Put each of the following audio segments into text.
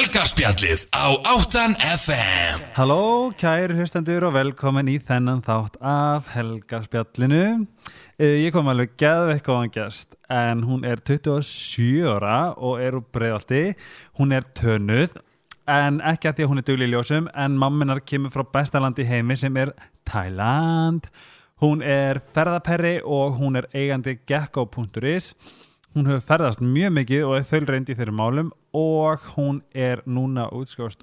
Helgarspjallið á 8 FM Halló, kæri hlustendur og velkomin í þennan þátt af Helgaspjallinu. Eh, Ég kom alveg geðveik góðan gest en hún er 27 ára og er úr breiðalti. Hún er tönuð en ekki að því að hún er dugli í ljósum en mamminar kemur frá besta land í heimi sem er Thailand. Hún er ferðaperri og hún er eigandi gekko.is. Hún hefur ferðast mjög mikið og er þaulreind í þeirri málum og hún er núna útskjáðast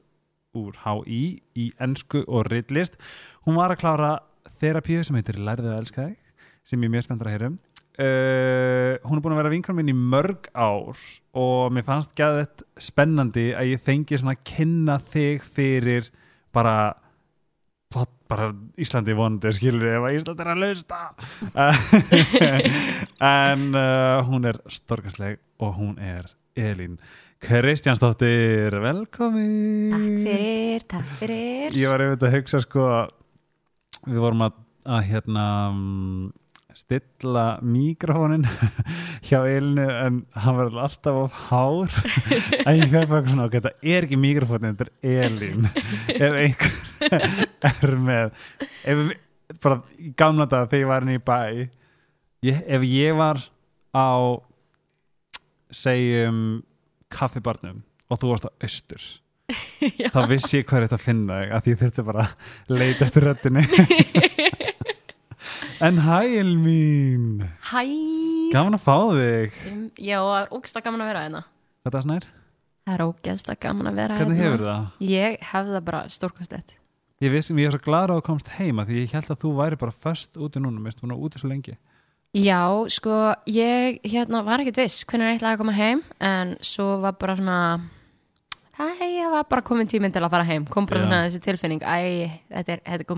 úr HÍ í ennsku og ritlist. Hún var að klára þerapíu sem heitir Lærðu að elska þig sem ég er mjög spenntur að heyrum. Uh, hún er búin að vera vinkonum minn í mörg ár og mér fannst gæðið spennandi að ég fengi svona að kynna þig fyrir bara bara Íslandi vonandi skilur ef að Íslandi er að lausta en uh, hún er storkastleg og hún er Elín Kristjánsdóttir. Velkomin. Takk fyrir, takk fyrir. Ég var einmitt að hugsa sko við vorum að, að hérna stilla mikrofónin hjá Elinu en hann var alltaf of hár. En ég fekk bara svona ok, þetta er ekki mikrofónin, þetta er Elin ef einhver er með ef, bara gamla dag þegar ég var inn í bæ ég, ef ég var á segjum kaffibarnum og þú varst á austur þá vissi ég hvað er þetta að finna þig að ég þurfti bara að leita eftir röttinni en hæ Elmín Hæ. Gaman að fá þig. Um, Já, ógsta gaman að vera hérna. Þetta er snær, Það er ógesta gaman að vera hvernig hérna. hefur það? Ég hef það bara stórkostett Ég vissi, ég er svo glara að þú komst heima því ég held að þú væri bara först úti núna, mér þú búin að úti svo lengi. Já, sko, ég hérna var ekkert viss hvernig ég ætlaði að koma heim en svo var bara svona Æ, ég var bara komin tíminn til að fara heim. Kom bara Já. svona þessi tilfinning Æ, þetta er, þetta er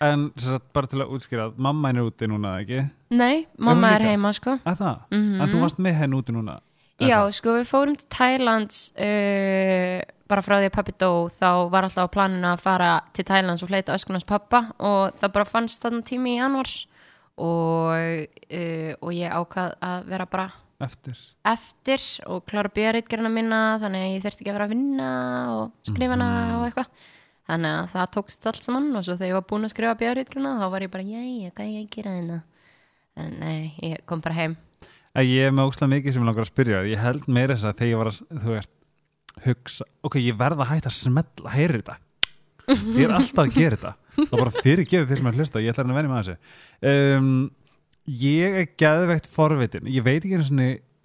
En sagt, bara til að útskýra, mamma er úti núna, ekki? Nei, mamma er líka? heima, sko Að það? Mhm. En þú varst með henn úti núna? Já, hvað? sko við fórum til Thailands uh, bara frá því að pappi dó þá var alltaf á planinu að fara til Thailands og fleita öskunars pappa og það bara fannst þannig tími í januar og, uh, og ég ákvað að vera bara Eftir eftir og klára björritgerina minna þannig að ég þurfti ekki að vera að vinna og skrifa hana Mhm. og eitthvað þannig að það tókst allt saman og svo þegar ég var búin að skrifa björritgerina þá var ég bara, jæja, hvað ég gera þetta en nei, ég kom bara heim. Ég er með ógstlega mikið sem ég langar að spyrja ég held meira þess að þegar ég var að veist, hugsa, ok, ég verð að hætta að smetla, heyri þetta. Ég er alltaf að gera þetta. Er bara fyrirgefið þeir sem að hlusta, ég ætla að vera með þessu. Um, ég er geðveikt forvitin, ég veit ekki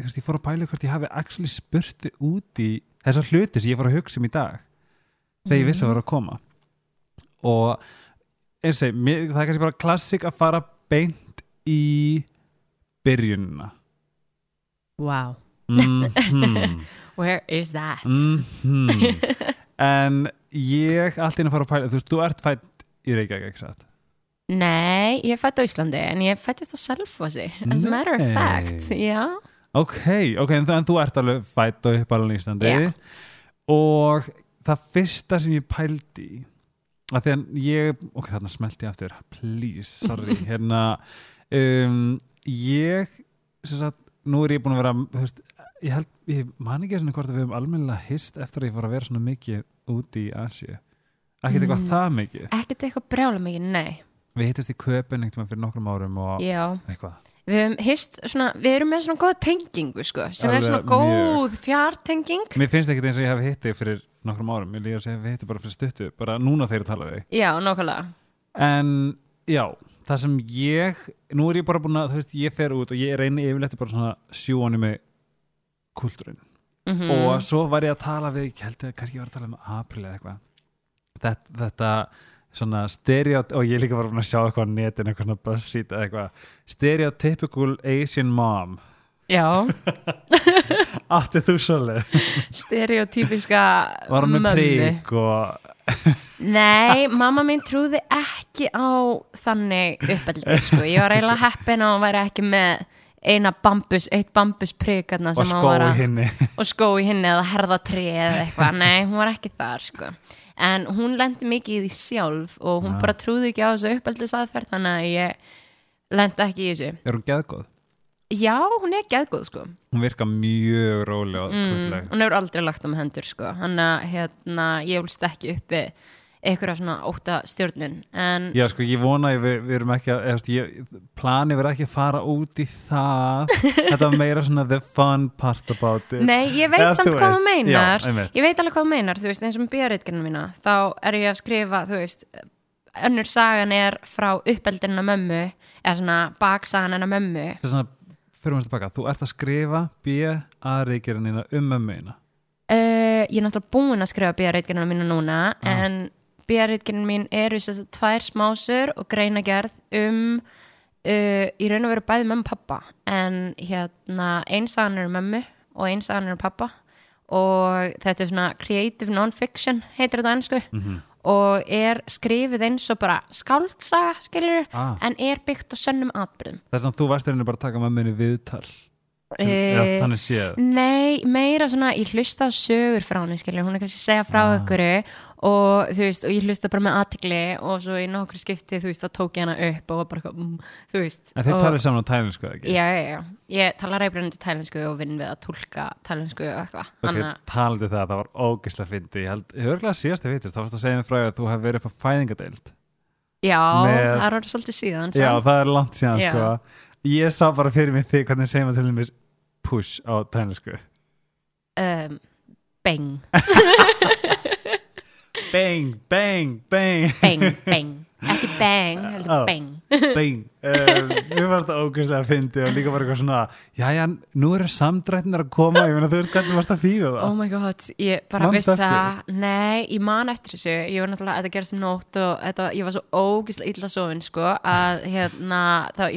þú veist, ég fór að pæla hvort ég hafi actually spurti út í þessar hluti sem ég fór að hugsa um í dag þegar ég vissi að vera að koma. Og eins og mér- það er kannski bara klassik að fara beint í byrjunina. Wow, Mhm, where is that? mhm. en ég allt inn að fara að pæla þú veist, þú ert fætt í Reykjavík ekki satt? Nei, ég er fætt á Íslandi en ég fættist á Selfossi as a matter of fact Já, ok, ok, en, þú- en þú ert alveg fætt og uppalinn í Íslandi. Já. og það fyrsta sem ég pældi að því að ég, ok, þarna smelti ég aftur please, sorry, hérna um, ég sem sagt, nú er ég búin að vera þú veist, ég held, ég man ekki svona hvort að við höfum almennilega hist eftir að ég fór að vera svona mikið úti í Asju ekkert eitthvað Mm. það mikið? Ekkert eitthvað brjála mikið, nei. Við hittist í köpun veginn fyrir nokkrum árum og Já, eitthvað. Við höfum hist svona, við erum með svona góð tengingu sko, sem Alveg er svona góð fjartenging. Mér finnst ekkert eins og ég hef hitti fyrir nokkrum árum. Ég líka að segja við hitti bara fyrir stuttu bara núna ég tala við Já, nákvæmlega. En já, það sem ég nú er ég bara búin að, þú veist, ég fer út og ég reyni yfirleitt bara svona sjúani með kultúrin mm og svo var ég að tala við, ég held að kannski ég var að tala um april eða eitthvað. Þetta, þetta svona stereot og ég líka var að sjá eitthvað á netin eitthvað svona buzzfeed eða eitthvað. Stereotypical Asian mom Já, áttið þú svolítið stereotypiska var hann með prík og Nei, mamma mín trúði ekki á þannig uppeldi sko. ég var eiginlega heppin að hún væri ekki með eina bambus, eitt bambus príkarna og skó í hinni og skó í henni eða herðatri eða eitthvað, nei, hún var ekki þar sko. en hún lendi mikið í því sjálf og hún Já. bara trúði ekki á þessu uppeldisaðferð þannig að ég lendi ekki í þessu er hún geðgóð? Já, hún er geðgóð sko. Hún virka mjög rólega mm, hún hefur aldrei lagt um hendur sko. Hann að hérna, ég vilst ekki uppi einhverja svona óta stjórnun en Já, sko, ég vona að við, við erum ekki að, veist, ég, plani verið ekki að fara út í það. Þetta var meira svona the fun part about it. Nei, ég veit Eða samt hvað þú meinar. Já. Ég veit alveg hvað þú meinar, þú veist, eins og með bíóriðgjörnum mína þá er ég að skrifa, þú veist önnur sagan er frá uppeldina mömmu, eða svona baksagan hennar mömmu. Þetta er svona, fyrir maður tilbaka, þú ert að skrifa B.A.R.I.G.erina um mömmuina uh, Ég er náttúrulega búin að skrifa bíóriðgjörnum mína núna en bíóriðgjörnum mín eru þess að tvær smásur og greinagerð um uh, í raun og veru bæði mömmu og pappa en hérna einsagan er um mömmu og einsagan er um pappa og þetta er svona creative non-fiction heitir þetta ennsku Mhm. Og er skrifið eins og bara skáldsaga skilur Ah. en er byggt á sönnum atbyrðum þess að þú varst einnig bara að taka mömmuinni viðtal Eh, eða þannig séð. Nei, meira svona, ég hlusta sögur frá henni, skilur, hún er kannski að segja frá Ah. ykkur og þú veist, og ég hlusta bara með aðtikli og svo í nokkur skipti, þú veist, þá tók ég hana upp og var bara, mm, þú veist en þið talið saman á tælensku eða ekki? Já, já, já, ég tala reybrennandi tælensku og vinn við að tólka tælensku og eitthvað, Ok, Anna, talandi það, það var ógislega fyndi ég held, ég örgulega síðast að vitist, þá varst að segja mér frá því að þú hefði verið fæðingadeild já, með- það er orðið svolítið síðan Já, það er langt síðan Já. sko. Ég sá bara fyrir mig þig hvernig segir maður til dæmis push á tælensku um, Beng, Bang, bang, bang. Beng, beng ekki beng, heldur Ó. beng Bang. Um, Mér fannst það ógeðslega fyndi og líka bara eitthvað svona Jæja, nú eru samdrættinar að koma. Ég meina, þú veist hvernig varst að þýða það? Oh my god, ég bara Manstu veist það. Nei, ég man eftir þessu. Ég var náttúrulega, þetta gerist um nótt og þetta, ég var svo ógislega illa sofin sko, að hérna, þá,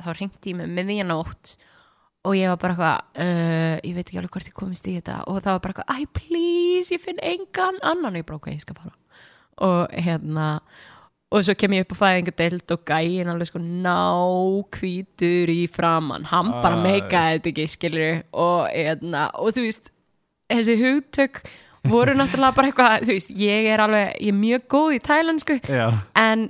þá ringti ég mig miðjanótt og ég var bara eitthvað uh, ég veit ekki alveg hvort ég komist í þetta. Og það var bara eitthvað, æ please, ég finn engan annan. Og ég bara, ok, ég skal fara. Og hérna og svo kem ég upp á fæðingadeild og gæin alveg sko nákvítur í framann hann bara meikaði þetta ekki skilur og, hérna, og þú veist þessi hugtök voru náttúrulega bara eitthvað, þú veist, ég er alveg ég er mjög góð í tælensku. Já, en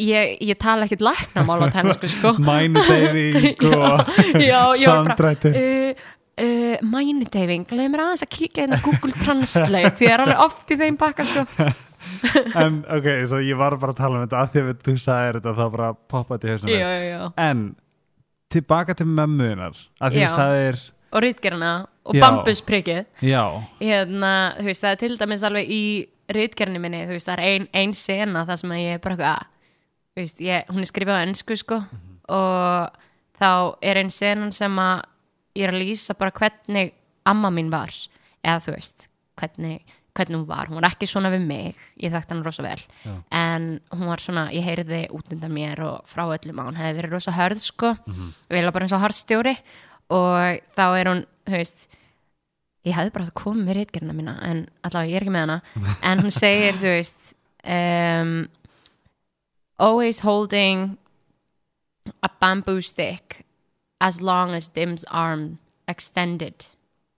ég, ég tala ekkit læknamál á tælensku sko. Mænudeyfing og samdrætti. uh, uh, mænudeyfing, leiði mér aðeins að kíkja inn á Google Translate, ég er alveg oft í þeim bakka sko. En ok, svo ég var bara að tala um þetta að því að þú sagðir þetta þá bara poppaði í hausnum mér. En tilbaka til mömmuðinar að því Já. þú sagðir og rítgerna og bambusprikið hérna, þú veist, það er til dæmis alveg í rítgerni minni, þú veist, það er ein, ein sena það sem að ég er bara eitthvað veist, ég, hún er skrifað á ennsku sko og þá er ein senan sem að ég er að lýsa bara hvernig amma mín var. Eða þú veist, hvernig hvernig hún var, hún var ekki svona við mig ég þekkti hann rosa vel. Já. en hún var svona, ég heyrði út undan mér og frá öllum að hún hefði verið rosa hörð sko, og ég bara eins og harðstjóri. Og þá er hún, þú veist ég hefði bara koma með reitgerina mína en allavega ég er ekki með hana. En hún segir, þú veist um, always holding a bamboo stick as long as Dim's arm extended.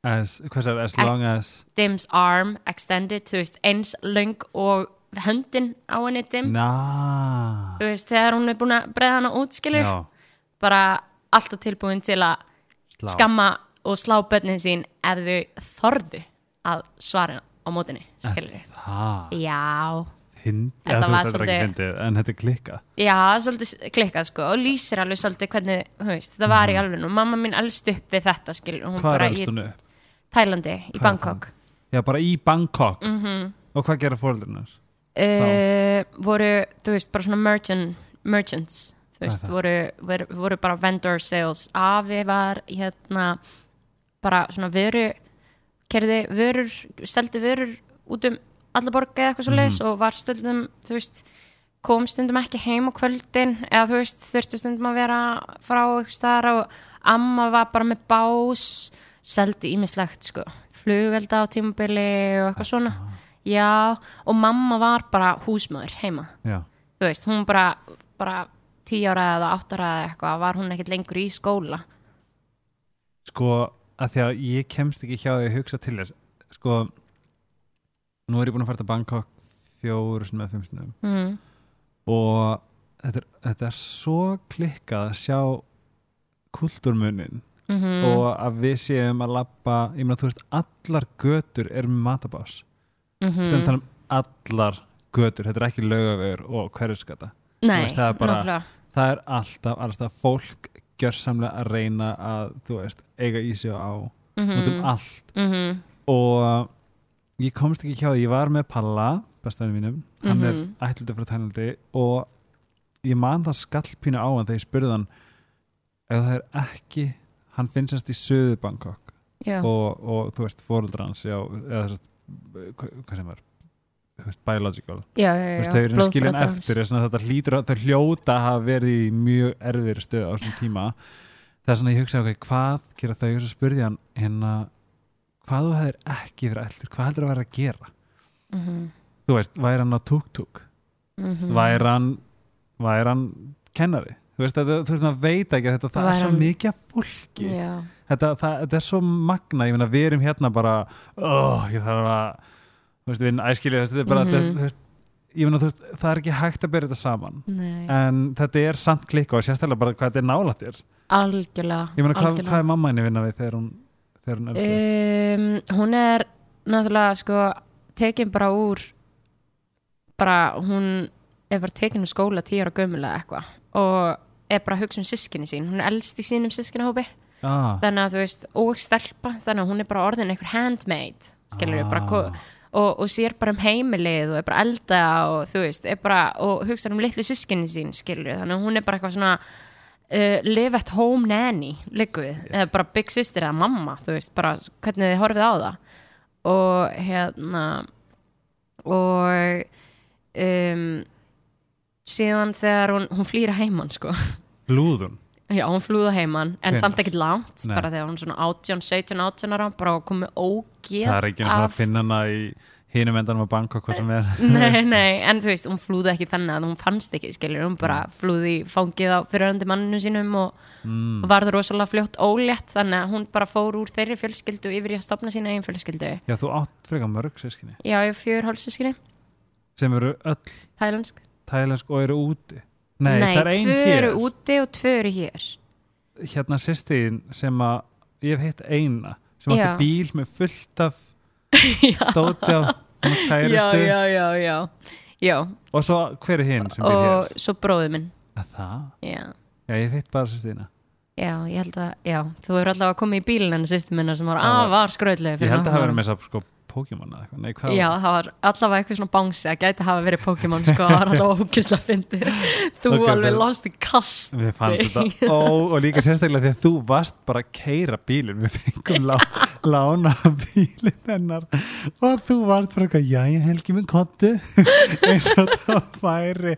As, hvað sagði, as long as Dim's arm extended, þú veist, eins löng og höndin á henni Dim. Na þú veist, þegar hún er búin að breiða hana út skilur, Já, bara alltaf tilbúin til að skamma og slá börnin sín ef þau þorðu að svara á mótinni, skilur Það, Já, hind Þetta Eða þú var veist, þetta ekki svolítið- fyndið En þetta er klikka já, svolítið klikkað sko og lýsir alveg svolítið hvernig, veist, það var í alveg og mamma mín elst upp við þetta, Mhm. Hvað er elst hún upp? Tælandi, í Hvað Bangkok. Já, bara í Bangkok. Mm Og hvað gera fóreldunar? uh, voru, þú veist, bara svona merchant, merchants þú veist, voru, voru, voru bara vendor sales. Afi var hérna bara svona vöru kerði vörur, seldi vörur út um alla borga eða eitthvað svo leis Mhm. og var stundum, þú veist kom stundum ekki heim á kvöldin eða þú veist, þurfti stundum að vera frá eitthvað staðar og amma var bara með bás seldi ímislegt sko, flugelda á tímabili og eitthvað svona. Já, og mamma var bara húsmaður heima, Já, þú veist, hún bara, bara tíu ára eða átt ára eða eitthvað, var hún ekkert lengur í skóla. sko að því að ég kemst ekki hjá því að hugsa til þess. Sko nú er ég búin að fara til Bangkok fjóru sinni með fimm sinnum. Mm. og þetta er, þetta er svo klikkað að sjá kultúrmunin mm og að við séum að labba ég meina þú veist, allar götur er matabás mm mm. tala um allar götur, þetta er ekki laugavör og hverjuskata það er bara- nákvæmlega. það er alltaf, alltaf fólk gjörsamlega að reyna að þú veist, eiga í sig á út um allt. Mhm, og ég komst ekki hjá því, ég var með Palla bestæðinu mínum, hann Mhm. er ætlutur frá Tælandi og ég man það skallpínu á hann þegar ég spurði hann ef það er ekki hann finnst í söðu Bangkok og, og þú veist, fóruldra hans já, eða þess að hvað sem var biological. Já, já, já, veist, þau eru skilin eftir þetta hlýtur að þau hljóta að hafa verið í mjög erfir stöð á þessum tíma. Það er svona ég hugsa ok, hvað gera þau? Og svo spurði hann hérna, hvað þú hefðir ekki verið eldur, hvað heldur að vera að gera? Mhm, þú veist, væri hann á tuk-tuk? Mhm. væri hann væri hann kennari? Þú veist, þetta, þú veist, maður veit ekki að þetta það Væri er svo mikið fólki. Já, þetta, það, þetta er svo magna, ég meina við erum hérna bara, oh, ég þarf að þú veist, við æskilja, þetta er bara Mhm. þetta, þú veist, ég meina, þú veist, það er ekki hægt að byrja þetta saman. Nei, en þetta er samt klikka og sérstaklega bara hvað þetta er nálættir algjörlega ég meina, hvað, algjörlega. hvað er mamma henni vinna við þegar hún þegar hún elskar um, Hún er náttúrulega sko tekin bara úr bara hún er bara tekin úr skóla tíu ára gömulega eitthvað og er bara að hugsa um sískinni sín. Hún er elst í sínum sískinahópi ah, þannig að þú veist, og stelpa þannig að hún er bara orðin einhver handmaid skilur við, bara og, og sér bara um heimilið og er bara elda og þú veist, er bara, og hugsa um litlu sískinni sín skilur þannig að hún er bara eitthvað svona uh, live at home nanny við, eða bara big sister eða mamma, þú veist, bara hvernig þið horfið á það. Og hérna og um, síðan þegar hún, hún flýra heimann sko. Blúðun Já, hún flúða heimann, en Hvenær? samt ekkert langt Nei. bara þegar hún svona 18, 17, 18 ára bara komið ógeð það er ekki fara að finna hana í hinum endanum á Bangkok hvað sem er. Nei, nei, en þú veist, hún flúði ekki þannig að hún fannst ekki, skilur, hún bara flúði í fangið á fyriröndi manninu sínum og, mm. og varð rosalega fljótt ólétt þannig að hún bara fór úr þeirri fjölskyldu yfir í að stopna sína eigin fjölskyldu. Já, þú átt frekar mörg sískinni Já, ég fjör hálfsískinni, sem eru öll þælensk tælensk og eru úti. Nei, Nei, það er ein tvö hér. eru úti og tvö eru hér. Hérna sýstin sem að dóti á kæristu já, já, já Já, og svo hver er hinn sem býr hér? og svo bróðið minn? Já. Já, ég hitt bara sýstina Já, ég held að, já, þú hefur allavega komið í henni sýstu minna sem var afar skröðlega ég held að það verið með þess sko Pokémon eða eitthvað, nei hvað Já, það var allavega eitthvað svona bánsi að gæti hafa verið Pokémon sko, það var allavega ókysla fyndið. Þú Ok, alveg við- lost í kast Mér fannst þetta ó, og líka sérstaklega að þú varst bara að keira bílinn, við fengum lá, lána bílinn hennar. Og þú varst bara eitthvað, já ég helgi minn kontu eins og það væri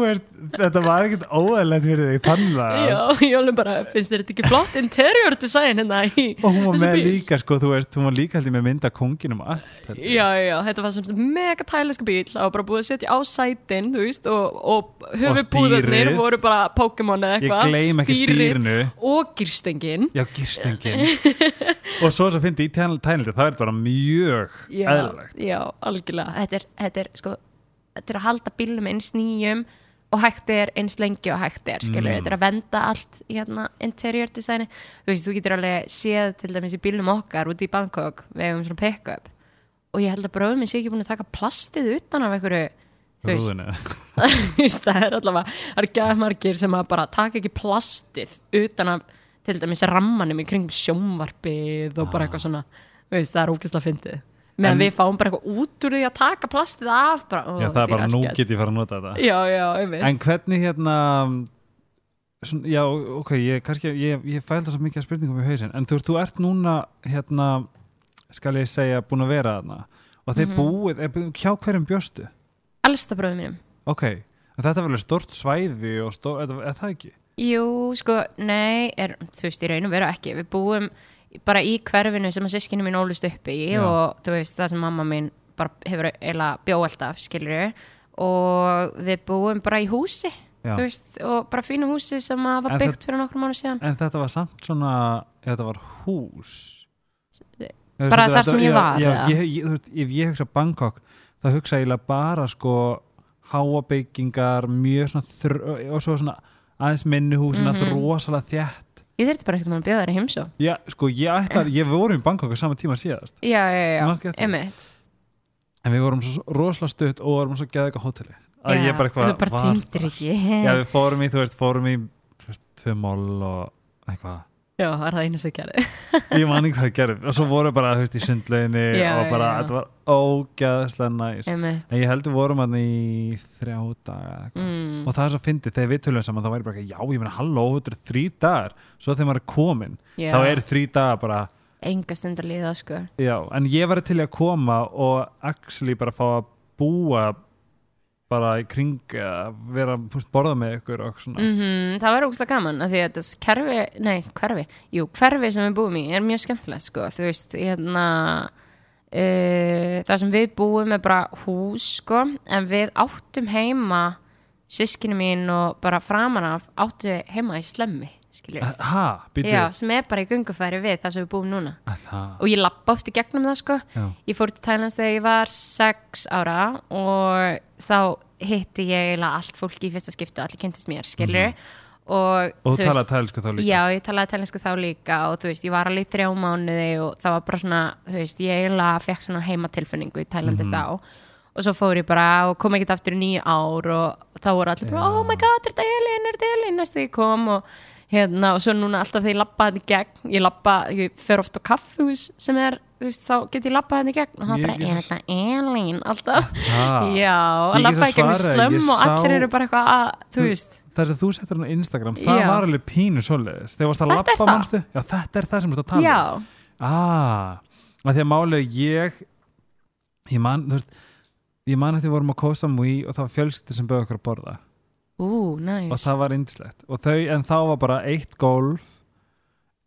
veist, þetta var ekkert óæðilegt fyrir þig þannig Já, ég alveg bara, finnst þér þetta ekki flott interior design hérna í og hún var með bíl? líka sko, þú veist, hún var líka ég með mynda konginum allt ég. Já, já, þetta var svona mega tælisku bíl það var bara búið að setja á sætin, þú veist og, og höfubúðarnir stýrið. voru bara Pokémon eða eitthvað. stýrið stýrinu. og gýrstöngin já, gýrstöngin og svo svo fyndi í tænildi, það er bara mjög já, eðlilegt. já, algjörlega. Þetta er, þetta er sko er að halda bílum eins nýjum og hægt er eins lengi og hægt er skilur, Mm. þetta er að venda allt hérna, interior designi, þú veist, þú getur alveg séð til dæmis í bílum okkar út í Bangkok við hefum svona pick-up. Og ég held að bróðum minn sé ekki búin að taka plastið utan af einhverju það er allavega það er gæða margir sem að bara taka ekki plastið utan af til dæmis rammanum í kringum sjónvarpið og bara eitthvað svona, veist, það er ógeðslega fyndið meðan við fáum bara eitthvað út úr því að taka plastið af bara, ó, já, það er bara, nú get ég fara að nota þetta já, já, einmitt En hvernig hérna svona, Já, ok, ég, kannski, ég, ég fæl það svo mikið að spurningum í hausinn En þú veist, þú ert núna hérna, skal ég segja, búin að vera þarna Og þeir Mhm. búið, er, hjá hverjum bjóstu? elsta bróðum mínum Ok, þetta er vel stort svæði og stó, er, er það ekki? Jú, sko, nei, er, þú veist, raun og veru ekki. Við búum bara í hverfinu sem að sískinu mín ólust upp í Já. og þú veist, það sem mamma mín bara hefur eiginlega bjóð alltaf, skilur og við búum bara í húsi, veist, og bara fínu húsi sem var En byggt fyrir nokkrum mánu síðan. En þetta var samt svona, þetta var hús Bara þar sem ég var, ég, ég, þú veist, ef ég hugsa Bangkok þá hugsa ég bara sko háabyggingar, mjög svona og svo svona aðeins minni hús en allt Mhm. rosalega þjætt Ég þurfti bara ekkert að bjóða þér í heimsó Já, sko, ég ætlar, ég vorum í Bangkok á sama tíma síðast. Já, já, já, emitt En við vorum svo rosalega stutt og vorum svo geðið eitthvað hóteli. Að ég bara eitthvað Þú bara var bara- ekki. Já, við fórum í, þú veist, fórum í þú veist, tvö mál og eitthvað Já, það er það einu sem gerði. Ég man ekki hvað ég gerði. Og svo vorum við bara, þú veist, í sundlauginni Já, og bara, já. þetta var ógeðslega næs. Emitt En ég heldur vorum hann í þrjá daga mm. Og það er svo fyndið, þegar við tölum saman þá væri bara, já, ég meina, halló, þetta er þrý dagar. Svo þegar maður er komin, Já, þá er þrý dagar bara enga stundar líða sko. Já, en ég var til að koma og actually bara fá að búa bara í kring eða vera, veist, borða með ykkur mm Það var ógustlega gaman að því að þessi kerfi, nei, hverfi Jú, hverfi sem við búum í er mjög skemmtilegt sko Þú veist, hérna uh, Það sem við búum er bara hús sko En við áttum heima Sískinu mín og bara framan af áttu heima í slemmi Já, sem er bara í gungufæri við það sem við búum núna. Það, og ég lappa oft í gegnum það sko. Já, ég fór til Thailands þegar ég var 6 ára og þá hitti ég allt fólk í fyrsta skiptu og allir kynntist mér, skilur og, Mhm. og þú veist- talaði tælsku þá líka? Já, ég talaði tælensku þá líka og þú veist, ég var alveg í þrjá mánuði og það var bara svona, þú veist, ég eiginlega fekk svona heimatilfinningu í Tælandi Mhm. þá. Og svo fór ég bara og kom ekkert aftur í nýju ár og þá voru allir bara, Já. oh my god, er þetta Elin, er þetta Elin næstu ég kom og hérna, og svo núna alltaf þegar ég lappa þetta í gegn ég lappa, ég fer oft á kaffhús sem er, þú veist, þá get ég lappa þetta í gegn. Og það bara, er þetta Elin alltaf, já að lappa gegnum svarað, slömm og allir eru bara eitthvað að, þú veist. Það sem þú settur hann á Instagram, það Já. var alveg pínu svoleiðis. Þegar varst að er lappa það. mannstu Já, þetta er það sem þú ert að tala um. Ah, að því að málið ég ég man, þú veist ég man eftir við vorum á Koh Samui og það var fjölskyldi sem bauð okkur að borða ú, næs og það var indislegt og þau, en þá var bara eitt golf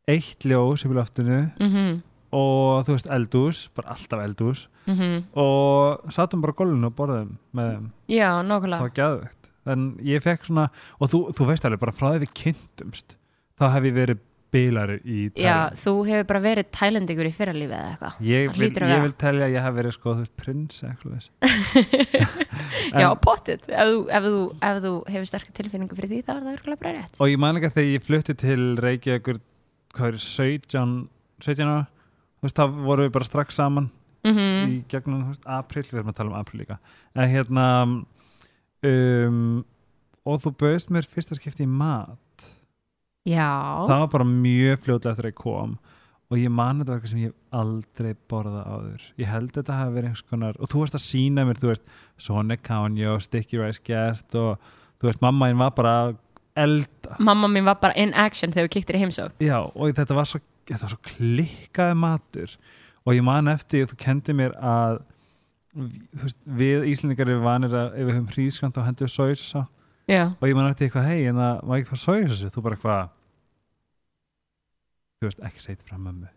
eitt ljós yfir loftinu mhm, og þú veist eldús, bara alltaf eldús mhm. Og satum bara golfinu og borðum með þeim, já, það nákvæmlega var geðvegt en ég fekk svona, og þú, þú veist alveg bara frá því við kynntumst, þá hef ég verið bílari í Já, Thailand. þú hefur bara verið tælendingur í fyrralífi eða eitthvað. Ég vil, að ég vil telja að ég hef verið sko, þú veist, prins Já, pottit, ef ef, ef þú hefur sterkar tilfinningu fyrir því þá er það örgulega bara rétt. Og ég man líka þegar ég flutti til Reykjavíkur hvað er 17 17 ára? Þú veist, þá vorum við bara strax saman mm í gegnum þú veist, april, við erum að tala um april líka. En hérna um, og þú bauðst mér fyrsta skipti í mat Já, það var bara mjög fljótlega eftir að ég kom og ég man þetta var eitthvað sem ég aldrei borðað áður. Ég held þetta hafi verið einhvers konar og þú veist að sína mér, þú veist, svona kánja og sticky rice gert og þú veist, mamma einn var bara að elda. Mamma mín var bara in action þegar við kíktir í heimsók Já, og þetta var svo, þetta var svo klikkaði matur. Og ég man eftir að þú kendi mér að veist, við Íslendingar erum vanir að ef við höfum hrískant þá hendum við sójusasa Já, og ég man eftir eitthvað, hei, en það var ekki hvað sójusasa þú bara eitthvað þú veist, ekki segið frá mömmu.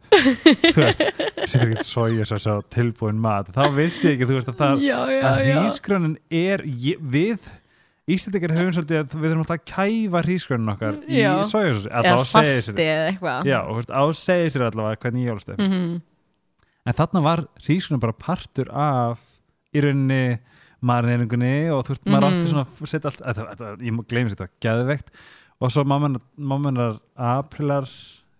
Þú veist, setur ekki sójusasa á tilbúin mat, þá vissi ég ekki þú veist að það, já, já, að hrísgrönin er ég, við Íslendingar höfum svolítið að við þurfum alltaf að kæfa hrísgrönin okkar í Já. sójusasa, að Eða sér salti eða eitthvað. Já, og þú veist, á segir sér allavega hvernig ég jólst upp Mhm. en þarna var hrísgrunum bara partur af í rauninni marineringunni og þú veist, maður Mhm. átti svona að setja allt, þetta, þetta, ég gleymis þetta, geðveikt. Og svo mammenar aprilar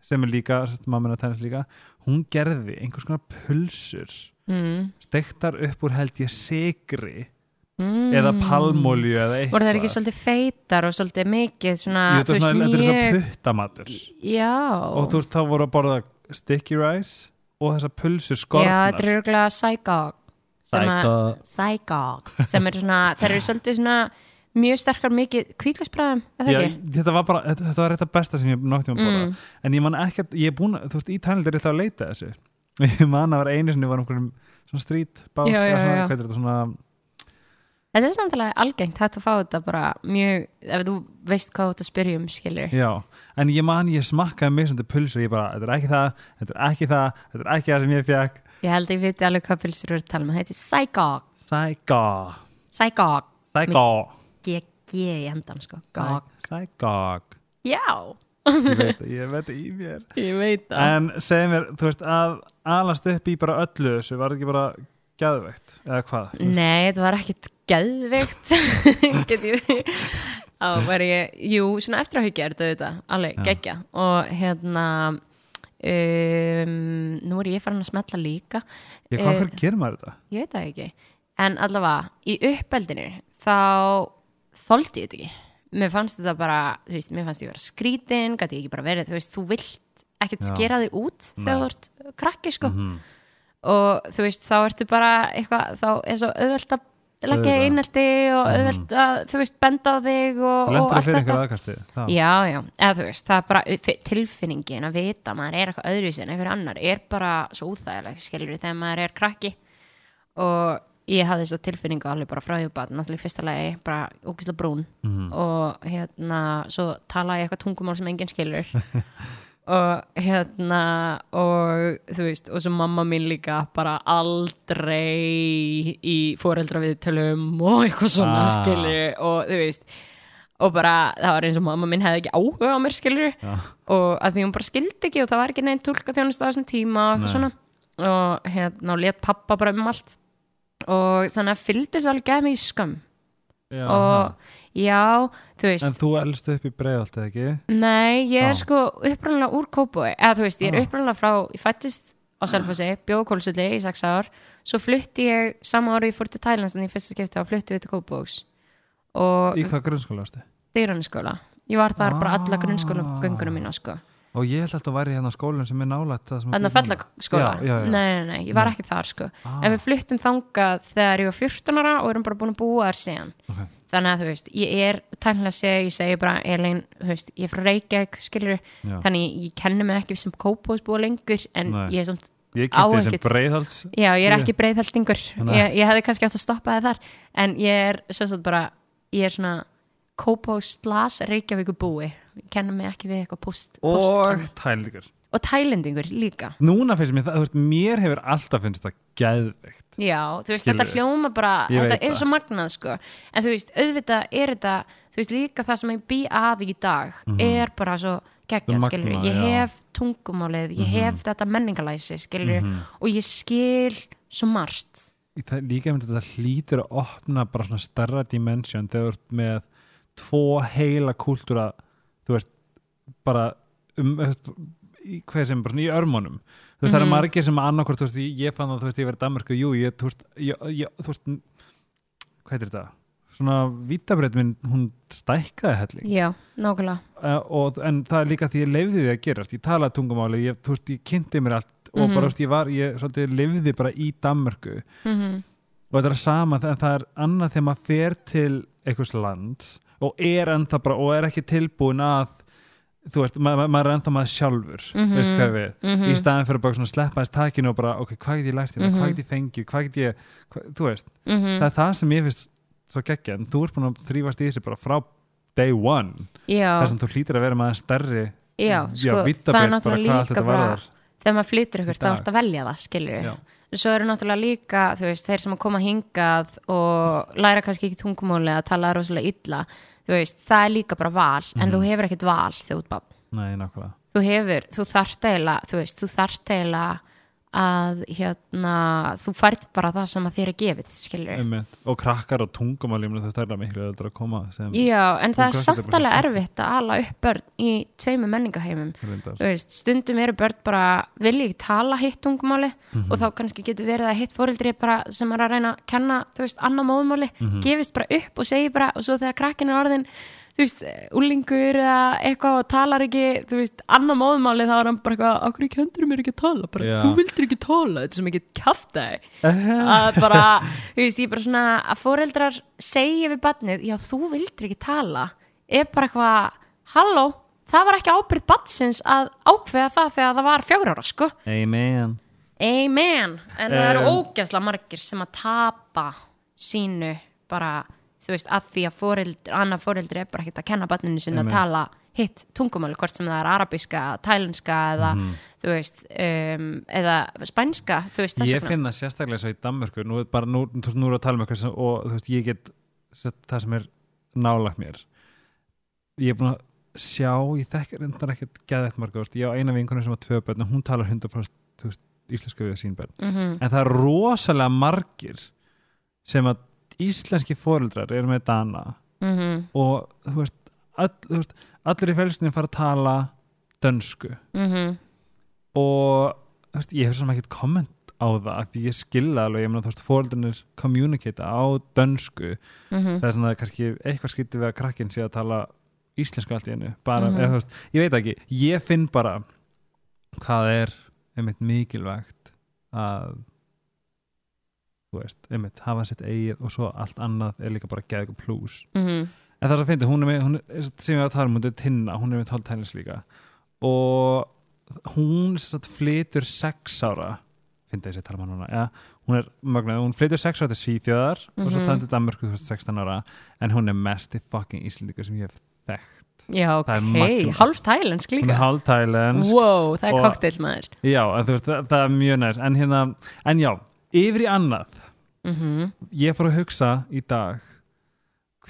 sem er líka, mammenar tennis líka hún gerði einhvers konar pulsur mm. stektar upp úr held ég sigri Mm. eða palmolju eða eitthvað. Voru það ekki svolítið feitar og svolítið mikið svona, Jú, þetta er svona, þetta er svona mjög puttamatur. Já. Og þú veist, þá voru að borða sticky rice og þessar pulsur Já, skornar þetta er örgulega sækák sem að- Sæka- Sækák sem er svona, þeir eru svolítið svona mjög sterkar mikið ekki? þetta var bara, þetta, þetta var þetta besta sem ég nokti um að borða Mm. en ég man ekki að, ég er búin að, þú veist, í Thailand er þetta að leita að þessu ég man að var einu sinni var einhverjum svona street bás, Já, já, eða svona, já. hvað er þetta svona Þetta er samtalið algengt, að fá þetta bara mjög, ef þú veist hvað þú ert að spyrja um, skilur. já, en ég man ég smakkaði mig svona pulsur og ég bara, þetta er ekki það þetta er ekki það, þetta er ekki það sem ég fekk Ég held að ég viti alveg hvað pilsur Það G-G í endan, sko. Gák. Sæka Já, ég veit, ég veit það í mér ég veit það. en segð mér, þú veist, að alast upp í bara öllu þessu, var þetta ekki bara geðveikt, eða hvað? Nei, þetta var. Get ég... þá var ég, jú, svona eftir að hugja er þetta alveg Já. geggja og hérna um, nú er ég farin að smetla líka Ég, hvað Eh, hvernig gerir maður þetta? ég veit það ekki en allavega, í uppeldinu þá þoldi ég þetta ekki. Mér fannst þetta bara, þú veist, mér fannst ég vera skrítin, gæti ég ekki bara verið þú veist, þú vilt ekkert skera þig út þegar þú ert krakki, sko. Mhm. og þú veist, þá ertu bara eitthvað, þá er svo auðvelt að leggja einelti og Mhm. auðvelt að, þú veist, benda á þig og, og allt þetta? Já, já, eða þú veist, það er bara fi- tilfinningin að vita að maður er eitthvað öðruvísi en einhver annar er bara svo úþægileg, skilur þegar maður er krakki. Og ég hafði þess að tilfinningu alveg bara frá ég bara, náttúrulega í fyrsta lagi, bara ógislega brún Mhm. og hérna, svo tala ég eitthvað tungumál sem enginn skilur og hérna og þú veist, og svo mamma mín líka bara aldrei í foreldra viðtölum og eitthvað svona Ah. skilur og þú veist og bara, það var eins og mamma minn hefði ekki áhuga á mér skilur Já. og að því hún bara skildi ekki og það var ekki neinn tólka þjónust á þessum tíma og Nei. eitthvað svona og hérna, og let pappa bara um allt og þannig að fylgdi svo alveg gæði mig í skömm Já, og já, þú veist En þú elst upp í breiðalt eða ekki? Nei, ég er Ah. sko uppræðanlega úr Kópói eða þú veist, ég er Ah. uppræðanlega frá ég fættist á Selfossi, bjóð Kólsulli í sex ár, svo flutti ég sama ári ég fór til Thailands en í fyrsta skipti þá flutti við til Kópóks Í hvað grunnskóla varstu? dýraniskóla ég var þar bara alla Ah. grunnskóla göngunum mína sko, Og ég held að væri hérna skólinn sem er nálægt það sem þannig að fellaskóla Já, já, já. Nei, nei, nei, ég var Nei. ekki þar sko Ah. en við fluttum þangað þegar ég var 14 ára og erum bara búin að búa þar síðan Ok. þannig að þú veist, ég er tæknilega segi, ég segi bara, Elin, þú veist, ég er frá Reykjavík skilur, Já. þannig ég kenni mig ekki sem kópóðsbúa lengur en Nei. ég er samt, Ég á kynnti þessum ekkert- breiðhalds já, ég er ekki breiðhaldingur Nei. ég, ég hefði kannski átt að stoppa þið þar en ég er, kenni mig ekki við eitthvað post, og tælíkur og tælendingur líka Núna finnst mér það, þú veist, mér hefur alltaf finnst það geðveikt Já, þú veist, Skilurðu? þetta hljóma bara, Ég þetta er það. svo magnað sko, en þú veist, auðvitað er þetta, þú veist, líka það sem ég bý að í dag, er bara svo geggjað, Mhm. Magnað, skilur, ég já. Mhm. hef tungumálið, ég hef þetta menningalæsi, skilur, og ég skil svo margt. Í það, líka með þetta hlýtur að opna bara svona starra dimension þegar þú ert með tvo heila kúltúra þú veist, bara um, hvað sem, bara svona í örmónum þú veist, það eru Mhm. margir sem annarkvort, þú veist, ég, fann það, þú veist, ég verið Danmarku, jú, ég, þú veist, ég, ég, þú veist hvað heitir þetta? Svona vítabreyt minn, hún stækkaði helling Já, nákvæmlega. uh, og, en það er líka því ég leifði því að gerast ég talaði tungumáli, ég, þú veist, ég kynnti mér allt og Mhm. bara, þú veist, ég var, ég svolítið leifði bara í Danmörku Mm og þetta er sama, en það er annað þegar maður fer til einhvers lands og er ennþá bara, og er ekki tilbúin að þú veist, ma ma maður er ennþá maður sjálfur Mhm. veist hvað við, Mhm. í staðin fyrir bara svona sleppa þess takinu og bara, ok, hvað get ég lært hérna, Mhm. hvað get ég fengið, hvað get ég hvað, þú veist, -hmm. það er það sem ég finnst svo geggja, en þú ert búin að þrýfast í þessu bara frá day one Já, þess að þú hlýtir að vera maður stærri já, sko, það er náttúrulega líka bara, þegar maður flytur ykkur, þá ertu að velja það, skilur Já. Svo eru náttúrulega líka, þú veist, þeir sem að koma hingað og læra kannski ekki tungumáli að tala rosalega illa þú veist, það er líka bara val en Mhm. þú hefur ekkert val þegar þú barn Nei, nákvæmlega þú hefur, þú þarft eiginlega þú þú þarft eiginlega að hérna, þú fært bara það sem að þér er gefið, Einmitt. og krakkar og meina, það er miklu öllur að koma Já, en það er samt alveg erfitt að ala upp börn í tveimu menningaheimum veist, stundum eru börn bara vilja ekki tala hitt tungumáli Mhm. og þá kannski getur verið að hitt fóreldri bara sem er að reyna að kenna, veist, annar móðmáli Mhm. gefist bara upp og segir bara og svo þegar krakkin er orðin þú veist, úlingur eða eitthvað og talar ekki, þú veist, annar móðmáli þá er hann bara eitthvað, okkur kendur mér ekki að tala? Bara, þú vildir ekki tala, þetta er sem ekki kjafta að bara, þú veist, ég er bara svona að fóreldrar segja við barnið, já, þú vildir ekki tala er bara eitthvað, halló það var ekki ábyrgð batsins að ákveða það þegar það var fjögur ára, sko. Amen. Amen, en það eru Um, ógæsla margir sem að tapa sínu bara, þú veist, að því að foreldri, annað foreldri er bara ekkert að kenna barninu Einmitt. að tala hitt tungumáli, hvort sem það er arabiska, tælenska eða, Mhm. þú veist um, eða spænska, þú veist, Ég vegna finn það sérstaklega svo í Danmörku nú, bara, nú, þú nú er að tala um eitthvað sem, og þú veist, ég get það sem er nálagt mér Ég er búin að sjá ég þekki reyndar ekkert geðvægt marga þú veist, ég á eina vinkunum sem á tvö börn og hún talar 100% þú veist, íslensku við sín börn mm en það er rosalega margir sem að íslenski fóreldrar eru með Dana mhm, og þú veist, all, þú veist allir í félstinni fara að tala dönsku. Mhm. Og þú veist, ég hef svona ekkert komment á það af því ég skilða alveg, ég meina þú veist fóreldunir communicate á dönsku. Mhm, það er svona kannski eitthvað skytið við að krakkin sé að tala íslensku allt í hennu bara, Mhm. eða, þú veist, ég veit ekki, ég finn bara hvað er einmitt mikilvægt að þú veist, einmitt, hafa sitt eigið og svo allt annað er líka bara geðið plus. Mhm. En það er svo fyndið, hún er með hún er, sem ég var að tala um, hún er tinna, hún er með tóltælis líka. Og hún sagt flytur sex ára fyndið þessi að tala um hann núna ja, hún er mögnuð, hún flytur sex ára til Svíþjóðar og svo Mhm. þannig til Danmörku þú veist 16 ára en hún er mest í fucking Íslendingur sem ég hef þekkt. Já, ok, hálf tælensk líka. hálf tælensk Wow, það er og- cocktail maður. Já, veist, það, það er mjög næst en hérna, en já, yfir í annað mhm. Ég fór að hugsa í dag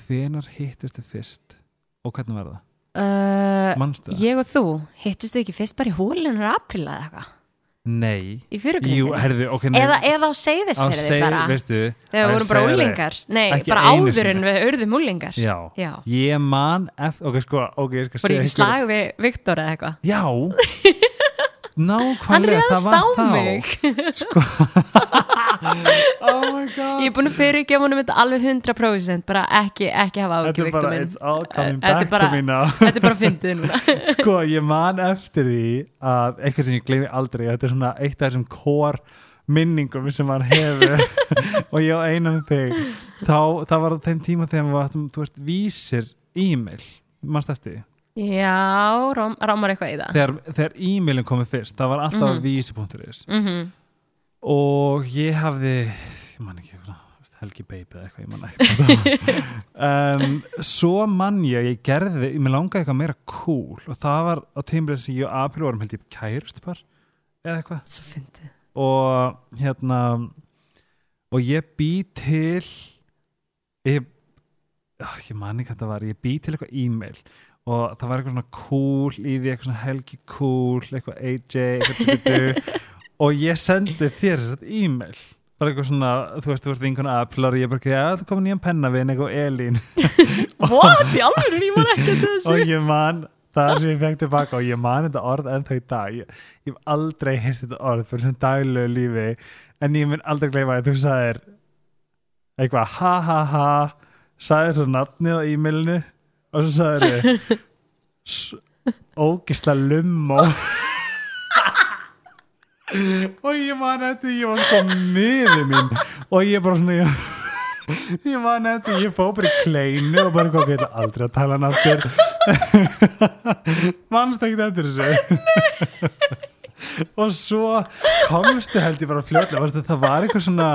hvenar hittist þið fyrst og hvernig var það? uh, Manstu það? Ég og þú, hittust þau ekki fyrst bara í húlinunar april eða eitthvað? Nei. Í Jú, fyrirgrindinu herðu, ok nei, eða, eða á á seyðisferði seg, bara. veistu Þegar við vorum bara úlingar Nei, bara einu áður en sinni. við urðum úlingar Já, Já. ég man eftir, ok, sko, ok, ég skal Bara segja í slag við Viktor eða eitthvað. Já Nákvæmlega, það réðst var á þá. mig. Oh my god. Ég er búin að fyrirgefa honum þetta alveg 100% bara ekki, ekki hafa coming Þetta er back bara- to me now. Þetta er bara fyndið núna. Sko, ég man eftir því að eitthvað sem ég gleymi aldrei þetta er svona eitt af þessum kór minningum sem maður hefur. Og ég á eina með þig. Þá, það var á þeim tíma þegar við áttum, þú veist, vísir e-mail. Mannst eftir því Já, rám, rámar eitthvað í það. Þegar, þegar e-mailin komið fyrst það var alltaf mm. vísi.is mm og ég hafði ég man ekki eitthvað Helgi Baby eða eitthvað, ég man ekki en svo man ég ég gerði, ég langaði eitthvað meira cool og það var á tímlega sem ég og April vorum held ég kærust par eða eitthvað. Svo fyndið. Og hérna og ég bý til ég, ah, ég man ekki hvað það var ég bý til eitthvað e-mail og það var eitthvað svona cool í því eitthvað svona helgi cool, eitthvað AJ eitthvað og ég sendi þér þess e-mail. Bara eitthvað svona, þú veist, þú veist vinkona Apple og ég bara, já, það kom nýjan pennavinn eitthvað Elín. What? Í alveg, ég var ekki að þessu. Og ég man það sem ég fekk tilbaka og ég man þetta orð ennþá í dag. Ég, ég hef aldrei heyrt þetta orð fyrir svona daglegu lífi en ég mun aldrei gleyma að þú sagðir eitthvað ha ha ha. Sagðir svo nafnið á e-mailinu og svo sagðir ógisla lummo og ég man eftir ég var sko miður mín. Og ég bara svona ég, ég man eftir ég fó bara í kleinu og bara hvað ég aldrei að tala hann aftur mannst ekki eftir þessu? Og svo komstu held ég bara fljóðlega það var eitthvað svona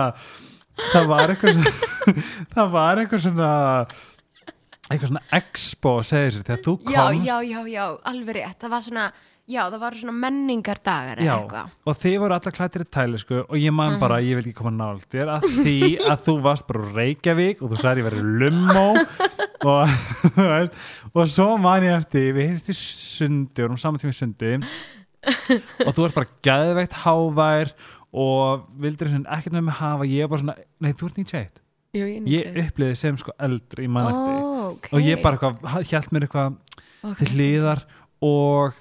það var eitthvað svona það var eitthvað svona eitthvað svona expo segir sér þegar þú komst. Já, já, já, alveg rétt. Það var svona, já, það var svona menningardagar Já, og þið voru allar klættir í tælisku og ég man Mhm. bara, ég vil ekki koma nált þér að því að þú varst bara Reykjavík og þú sagði ég verið lummo og, og svo man ég eftir við heyrst í sundi, við vorum saman tíma í sundi og þú varst bara gæðveikt hávær og svona ekkert með mig hafa ég var bara svona, nei þú ert 91 Jú, ég, ég uppliði sem sko eldri í mann eftir oh, okay. og ég bara hjælt mér eitthvað okay. til hliðar og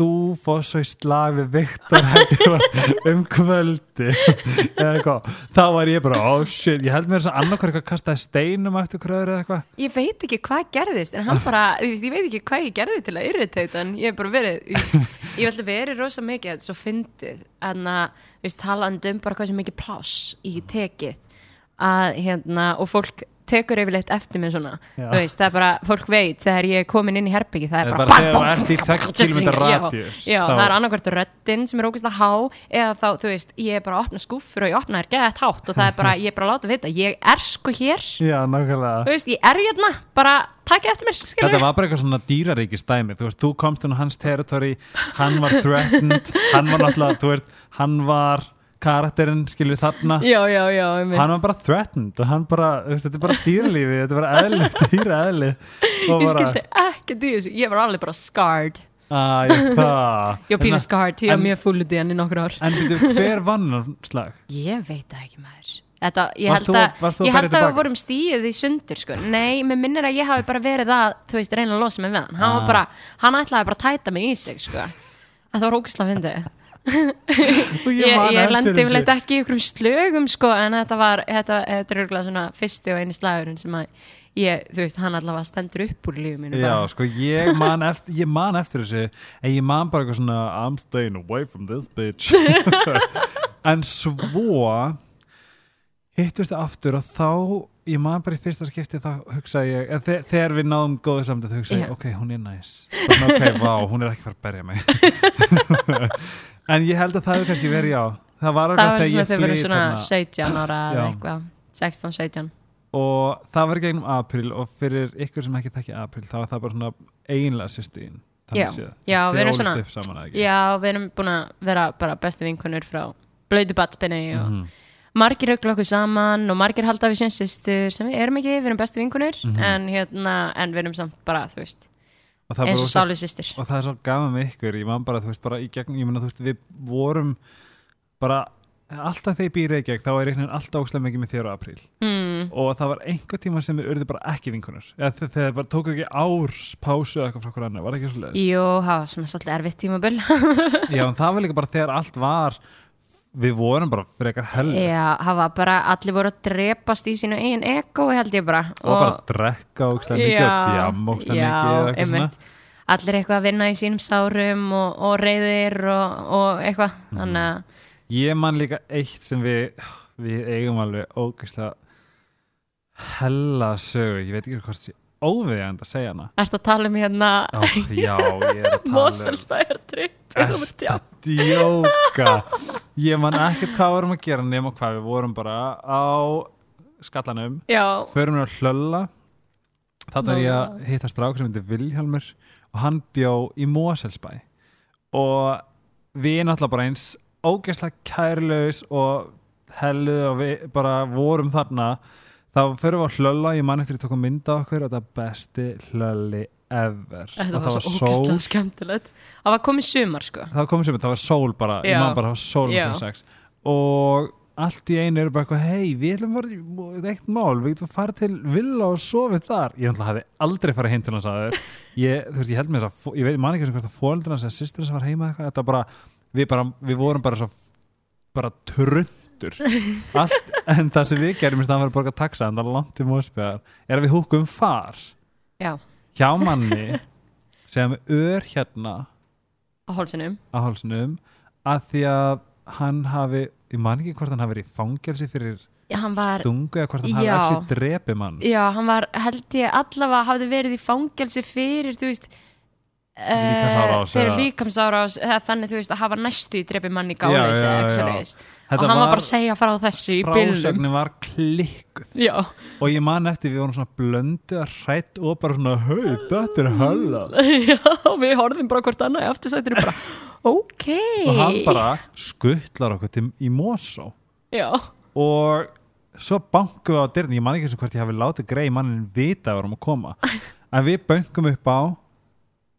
þú fór svo í slag við Viktor um kvöldi. Þá var ég bara oh shit, ég held mér þess að annarkvæður eitthvað kastaði steinum eftir kröður eða eitthvað. Ég veit ekki hvað gerðist en hann bara, þú veist, ég veit ekki hvað ég gerði til að irritate hann, ég hef bara verið ég hef alltaf verið rosa mikið að svo fyndið. En að, þú veist, talandi um bara hvað sem mikið pláss í tekið að, hérna, og fólk tekur yfirleitt eftir mig svona. Veist, það er bara, fólk veit þegar ég er komin inn í herbyggi, það er bara, bara 2 km Já, já það er annarkvært röddinn sem er ógæst að há eða þá, þú veist, ég er bara að opna skúffur og ég opna þér geðað hátt og það er bara, ég er bara að láta vita, ég er sko hér. Já, þú veist, ég er hérna, bara takk eftir mér, skilur Þetta var bara eitthvað svona dýraríkis dæmi. Þú veist, þú komst inn á hans territory Hann var threatened Hann var náttúrulega, þú veist, hann var karakterinn, skilur þarna já, já, já. Hann var bara threatened og hann bara, þetta er bara dýrlífi Þetta er bara eðli, dýra eðli Og ég bara, skildi ekki þessu, ég var alveg bara scarred að ég það ég var pínu scarred, ég var en- mjög full út í hann í nokkur ár En byrju, hver vann hann slag? ég veit það ekki maður Þetta, ég held að, varst þú að ég berja held að við vorum stíðið í sundur sko. Nei, mér minnir að ég hafi bara verið að þú veist, reyna að losa mig við hann hann, Ah. var bara, hann ætlaði bara að tæta mig í sig sko. Þetta var ógislega fyndið Ég, ég lendi yfirleitt ekki í ykkur slögum sko, en þetta var, þetta, þetta er örgulega svona fyrsti og eini slagurinn sem að ég, þú veist, hann allavega stendur upp úr lífu mínu Já, bara. sko, ég man eftir, ég man eftir þessu en ég man bara eitthvað svona I'm staying away from this bitch en svo hittust það aftur og þá ég man bara í fyrsta skipti þá hugsaði ég, þe- þegar við náðum góðu samt þá hugsaði ég, Já. ok, hún er næs nice. ok, vá, hún er ekki fara að berja mig en ég held að það hefur kannski verið já það var Það alveg var þegar svona ég þegar við erum flýt svona þarna 17 ára Já. eða eitthvað 16-17 og það var gegnum april og fyrir ykkur sem ekki þekki april þá var það bara svona einlega sýstíðin Já. Já, við erum svona- saman? Já, við erum búin að vera bara bestu vinkunur frá blödu batspinni og Mhm. margir aukla okkur saman og margir halda við sem sýstur sem við erum ekki, við erum bestu vinkunur Mhm. en hérna, en við erum samt bara, þú veist það, eins og sálu sýstur og það er svo gaman með ykkur. Ég man bara, þú veist, bara í gegn ég meina, þú veist, við vorum bara alltaf þegar ég býr Reykjavík þá er einhvern veginn alltaf óslega mikið með þér á apríl. Mm, og það var einhver tíma sem við urðu bara ekki vinkunar eða þe- þegar bara tóku ekki árs pásu eða eitthvað frá hverju annar, var það ekki svo leiðis? Jú, það var svona svolítið erfitt tímabil. Já, en það var líka bara þegar allt var við vorum bara frekar hell Já, það var bara, allir voru að drepast í sínu eigin ego held ég bara. Og bara að drekka óslega mikið og djam óslega mikið allir eitthvað að vinna í sínum sárum og, og reyðir og, og eitthvað Mhm. þannig að Ég man líka eitt sem við við eigum alveg ógeðslega hella sögu, ég veit ekki hvort sé óviðjandi að segja hana. Ertu að tala um hérna Ó, Já, ég er að tala um Mósfellsbæjartrip Ertu að djóka Ég man ekkert hvað við vorum að gera nema hvað við vorum bara á skallanum, Já, förum við að hlölla. Þetta er ég að hitta strák sem heitir Vilhjálmur og hann bjó í Moselsbæ og við náttúrulega bara eins ógeðslega kærlaus og helluð og við bara vorum þarna. Þá förum við að hlölla, ég man eftir að tóka mynda okkur og þetta er besti hlölli ever. Þetta og var svo ógæslega skemmtilegt. Það var komið sumar sko. Það kom sem það var sól bara, ég Já. man bara það var sól Já. um sex. Og allt í einu eru bara eitthvað hei, við ætlum að fara eitt mál, við getum að fara til villa og sofið þar, ég ætla að hafi aldrei farið heim til hans aður, ég, þú veist, ég held með þess að ég veit, man ekki sem hvort að fóreldra hans eða sýstir hans var heima eitthvað, þetta bara við, bara, við vorum bara svo bara trundur allt, en það sem við gerum í staðan fyrir að borga taxa en það er langt í mósbjörn, er að við húkum far? Já, hjá manni sem ör hérna á hálsinum á hálsunum að því að hann hafi, ég man ekki hvort hann hafi verið í fangelsi fyrir Já, hann var stungu eða hvort hann hafi Já. ekki drepið mann Já, hann var, held ég allavega hafði verið í fangelsi fyrir, þú veist eh, Líkamsárás fyrir eða- líkamsárás eða þannig þú veist að hafa næstu í drepi manni Já, gáleis já, eða já, eitthvað. Og hann var bara að segja frá þessu í bylnum. frásögnin var klikkuð. Já, og ég man eftir við vorum svona blöndu að hrætt og bara svona hei, þetta er hölla já, við horfðum bara hvort annað í aftursættinu bara, ok. Og hann bara skuttlar okkur til, í Mosó. Já, og svo bankum við á dyrni, ég man ekki eins og hvort ég hafi látið grei mannin vita að við vorum að koma. En við bönkum upp á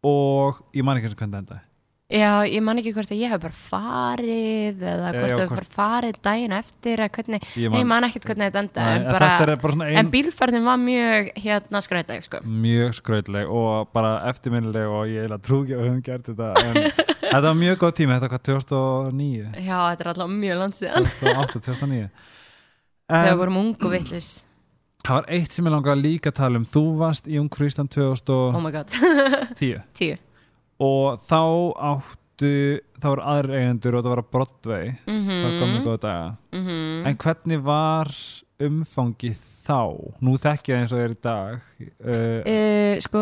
og ég man ekki eins og hvernig endaði já, ég man ekki hvort að ég hef bara farið eða hvort að við hvort- bara farið daginn eftir eða hvernig, Ég nei, ég man ekkert hvernig þetta enda en, bara, bara ein, en bílferðin var mjög hérna skrætæg sko. mjög skrautleg og bara eftirminnileg og ég trú ekki að við höfum gert þetta en þetta var mjög góð tími, þetta var hvað 2009 Já, þetta er alltaf mjög langt síðan. 2008, 2009 þegar við en vorum ung og vitlis það var eitt sem ég langar að líka tala um. Þú varst í Ungfrísland oh 2010 my god, tíu og þá áttu þá voru aðrir eigendur og það var að Broadway. Mm það var komið góða daga. -hmm. en hvernig var umfangið þá? Nú þekki ég það eins og það er í dag. Uh, uh, sko,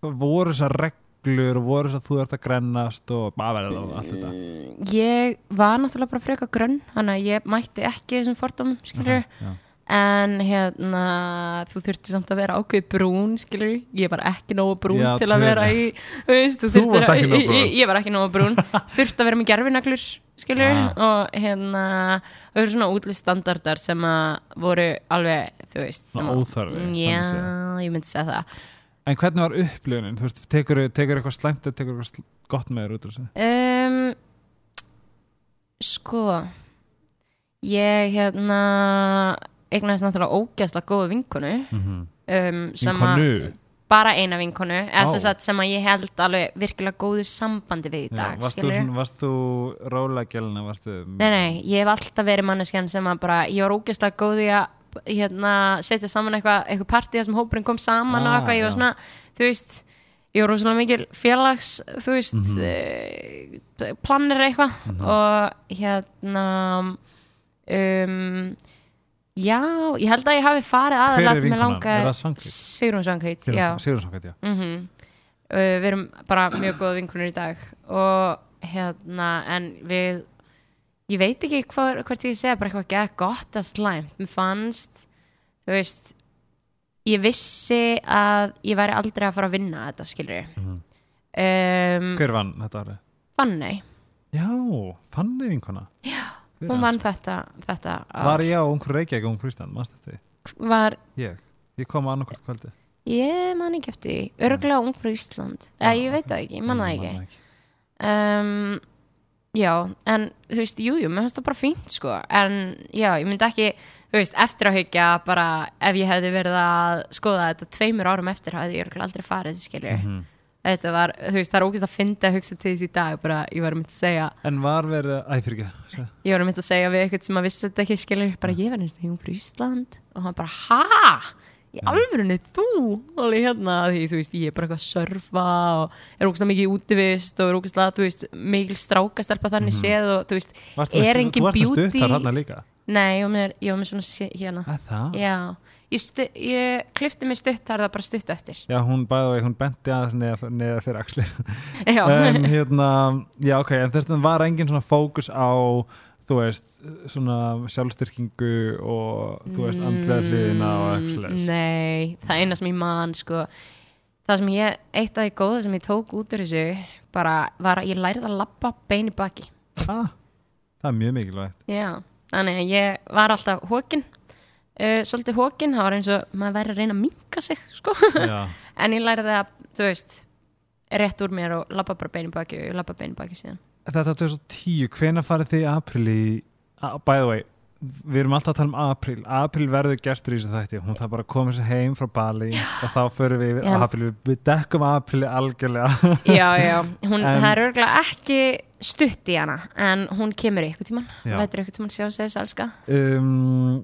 voru þessar reglur og voru þess að þú ert að grennast og bara allt þetta? Mm, ég var náttúrulega bara freka grönn þannig að ég mætti ekki þessum fordómum skilur, Já. En hérna þú þurfti samt að vera ákveð brún skilur, ég var ekki nógu brún Já, til að vera í veist, þú varst að- nógu ég- ég, var ekki nógu brún. Þurfti að vera með gerfinaglur skilur Ah. og hérna það eru svona útlist standardar sem að voru alveg, þú veist sem að- já, ég myndi segja það. En hvernig var upplifunin, þú veist, tekur, tekur eitthvað slæmt eða tekur eitthvað sl- gott með þér út Um, sko ég hérna eignaðist náttúrulega ógæslega góða vinkonu um, sem að Vinkonu? bara eina vinkonu Ó. sem, að ég held alveg virkilega góðu sambandi við í Já, dag varst, þú, varst þú rólegjelina, varst þú Nei, nei, ég hef alltaf verið manneskjan sem að bara, ég var ógeðslega góð í að hérna, setja saman eitthvað eitthvað partí sem hópurinn kom saman og Ah, eitthvað, ég var já. svona, þú veist ég var rosalega mikil félags þú veist, mm Mhm. plannir eitthvað og hérna um já, ég held að ég hafi farið Hver er Er það Svanhvít? Sigrún Svanghvít, já. Mm uh, við erum bara mjög góða vinkunir í dag og hérna en við ég veit ekki hvað, hvert ég segja bara eitthvað gett gott að slæmt. Mér fannst, þú veist ég vissi að ég væri aldrei að fara að vinna þetta skilur Mhm. um, Hver vann þetta árið? Fanney, Já, Fanny vinkona. Já hún vann þetta, þetta. Var ég á ungur Reykjavík og ungur Ísland, mannst þetta því? var, Ég, ég kom annarkvært kvöldi ég man ekki eftir því, örgulega ung frá Ísland. Eða ég veit það ekki, ég man það ekki. um, já, en þú veist, jújú, jú, mér finnst það bara fínt sko, en já, ég myndi ekki þú veist, eftir að hyggja bara ef ég hefði verið að skoða þetta tveimur árum eftir, hefði ég örugglega aldrei farið skilur, Mhm. Þetta var þú veist, það er ógæst að finna að hugsa til þess í dag bara, ég var myndi að segja, En var verið, æ, fyrir ekki ég var myndi að segja við eitthvað sem að vissi þetta ekki, skilur, bara ég var og frá Ísland. Og hann bara, ha? í alvörunni þú? Alveg hérna, því þú veist, ég er bara eitthvað að surfa og er ógæslega mikið í útivist og er ógæslega, þú veist, mikil strákastelpa þannig séð og þú veist, Varstu er engin Þú varst með beauty stuttar þarna líka? Nei, ég var með, ég var með svona hérna. Að ég, ég klifti mig stutt þar það bara stutt eftir. Já, hún bæði og hún benti aðeins neða, fyrir axli. En hérna, já ok, en þess að var engin svona fókus á þú veist, svona sjálfstyrkingu og þú veist, andlega hliðina og eitthvað. Mm, Nei, það eina sem ég man sko, það sem ég, eitt af því góða sem ég tók út úr þessu bara var að ég lærið að labba bein í baki. Ah, Það er mjög mikilvægt. Já, þannig að ég var alltaf hókin uh, svolítið hókin, það var eins og maður væri að reyna að minka sig sko. Já, en ég lærið að, þú veist rétt úr mér og labba bara bein í baki og ég labba bein í baki síðan. Þetta 2010, hvenær farið þið í apríl í, ah, by the way við erum alltaf að tala um apríl. Apríl verður gestur í þessu þætti. Hún þarf bara að koma sér heim frá Bali og þá förum við Já. apríl. Við dekkum apríli algjörlega. Já, já, hún, En- það er örgulega ekki stutt í hana en hún kemur ykkur tíman Já. lætur ykkur tíman sjá sig þess elska um,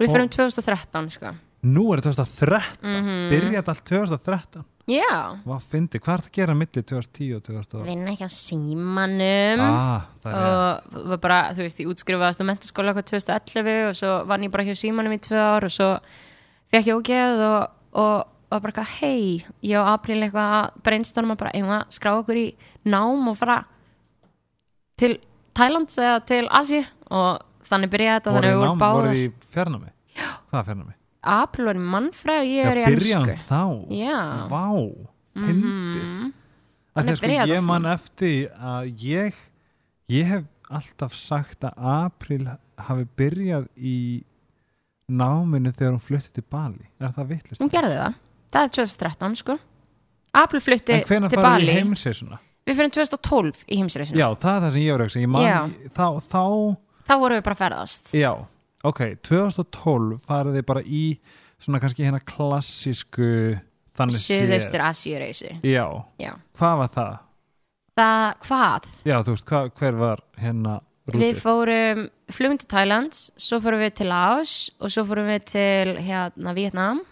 Við fyrir 2013 sko. Nú er þetta 2013 mm byrjaði allt 2013 Já, Hvað fyndi, hvað er það að gera milli 2010 og 2012? vinna ekki á símanum. Ah, það og var bara, þú veist, ég útskrifaðast á mentaskóla eitthvað 2011 og svo vann ég bara hjá símanum í tvö ár og svo fekk ég ógeð og, og, og bara eitthvað, hei, ég og April eitthvað að brainstorma bara, eigum við að skrá okkur í nám og fara til Thailands eða til Asi og þannig byrjaði þetta, þannig við vorum báðar í fjarnámi? Já. Hvað fjarnámi? April var í mannfræð og ég er í byrjaði ennsku hann þá? Já. Vá, því Þannig að sko ég allt man saman. eftir að ég, ég hef alltaf sagt að April hafi byrjað í náminu þegar hún flutti til Bali. Er það vittlust? Hún gerði það, það er 2013 sko April flutti En hvenær til farið Bali í heimsreisuna? Við fyrir 2012 í heimsreisinu Já, það er það sem ég var að hugsa. Já. þá, þá, vorum við bara að ferðast já, ok, 2012 farið þið bara í svona kannski hérna klassísku þannig Suðaustur Asíureisi Já, Já hvað var það? Það, hvað? Já, þú veist, hvað, hver var hérna rútið? Við fórum, flugum til Thailands Svo fórum við til Laos Og svo fórum við til hérna Vietnam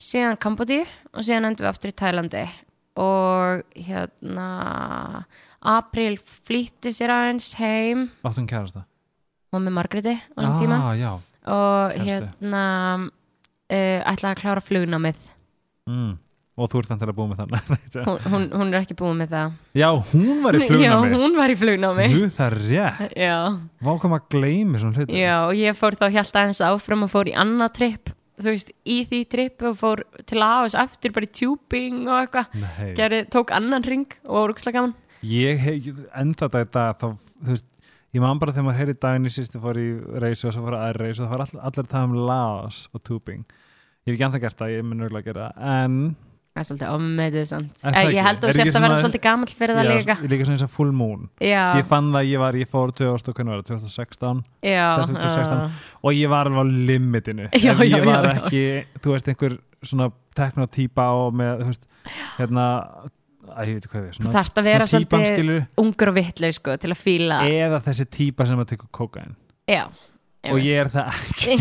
Síðan Kambodí Og síðan endum við aftur í Thailandi Og hérna April flýtti sér aðeins heim Áttum kærast það? Og með Margréti á þessum tíma. Ah, já, Og kærastu. hérna uh, Ætlaði að klára flugnámið mm. og þú ert þannig að búa með þannig hún, hún, hún er ekki búin með það. Já, hún var í Já, flugnámi hún var í flugnámi Jú, það er rétt. Já, Vá, hvað maður gleymi svona hluti já, og ég fór þá hjælt aðeins áfram og fór í annað tripp þú veist, í því tripp og fór til aðeins aftur bara í tjúping og eitthvað. Tók annan ring og var úkslega gaman. Ég hef ennþá þetta þá, þú veist, ég man bara þegar maður heyri daginn í sýsti fór í reysu og svo fór að reysu og það var all, allir að tala um Laos og Tubing. Ég hef ekki ennþá gert það, ég mun örgulega að gera það en Það er svolítið það Eh? Ég held að þú sért ekki að vera svona- svolítið gamall fyrir það Já, líka. líka svona eins og full moon. Já, ég fann það, ég var, ég fór 2000, og hvernig var það, 2016 já 2016. já. og ég var alveg á limitinu. Já, ég var ekki, þú veist einhver svona teknotýpa og með, þú veist hérna, þarft að vera svolítið ungur og vittleg sko til að fíla eða þessi típa sem að tekur kókain Já og ég er það ekki.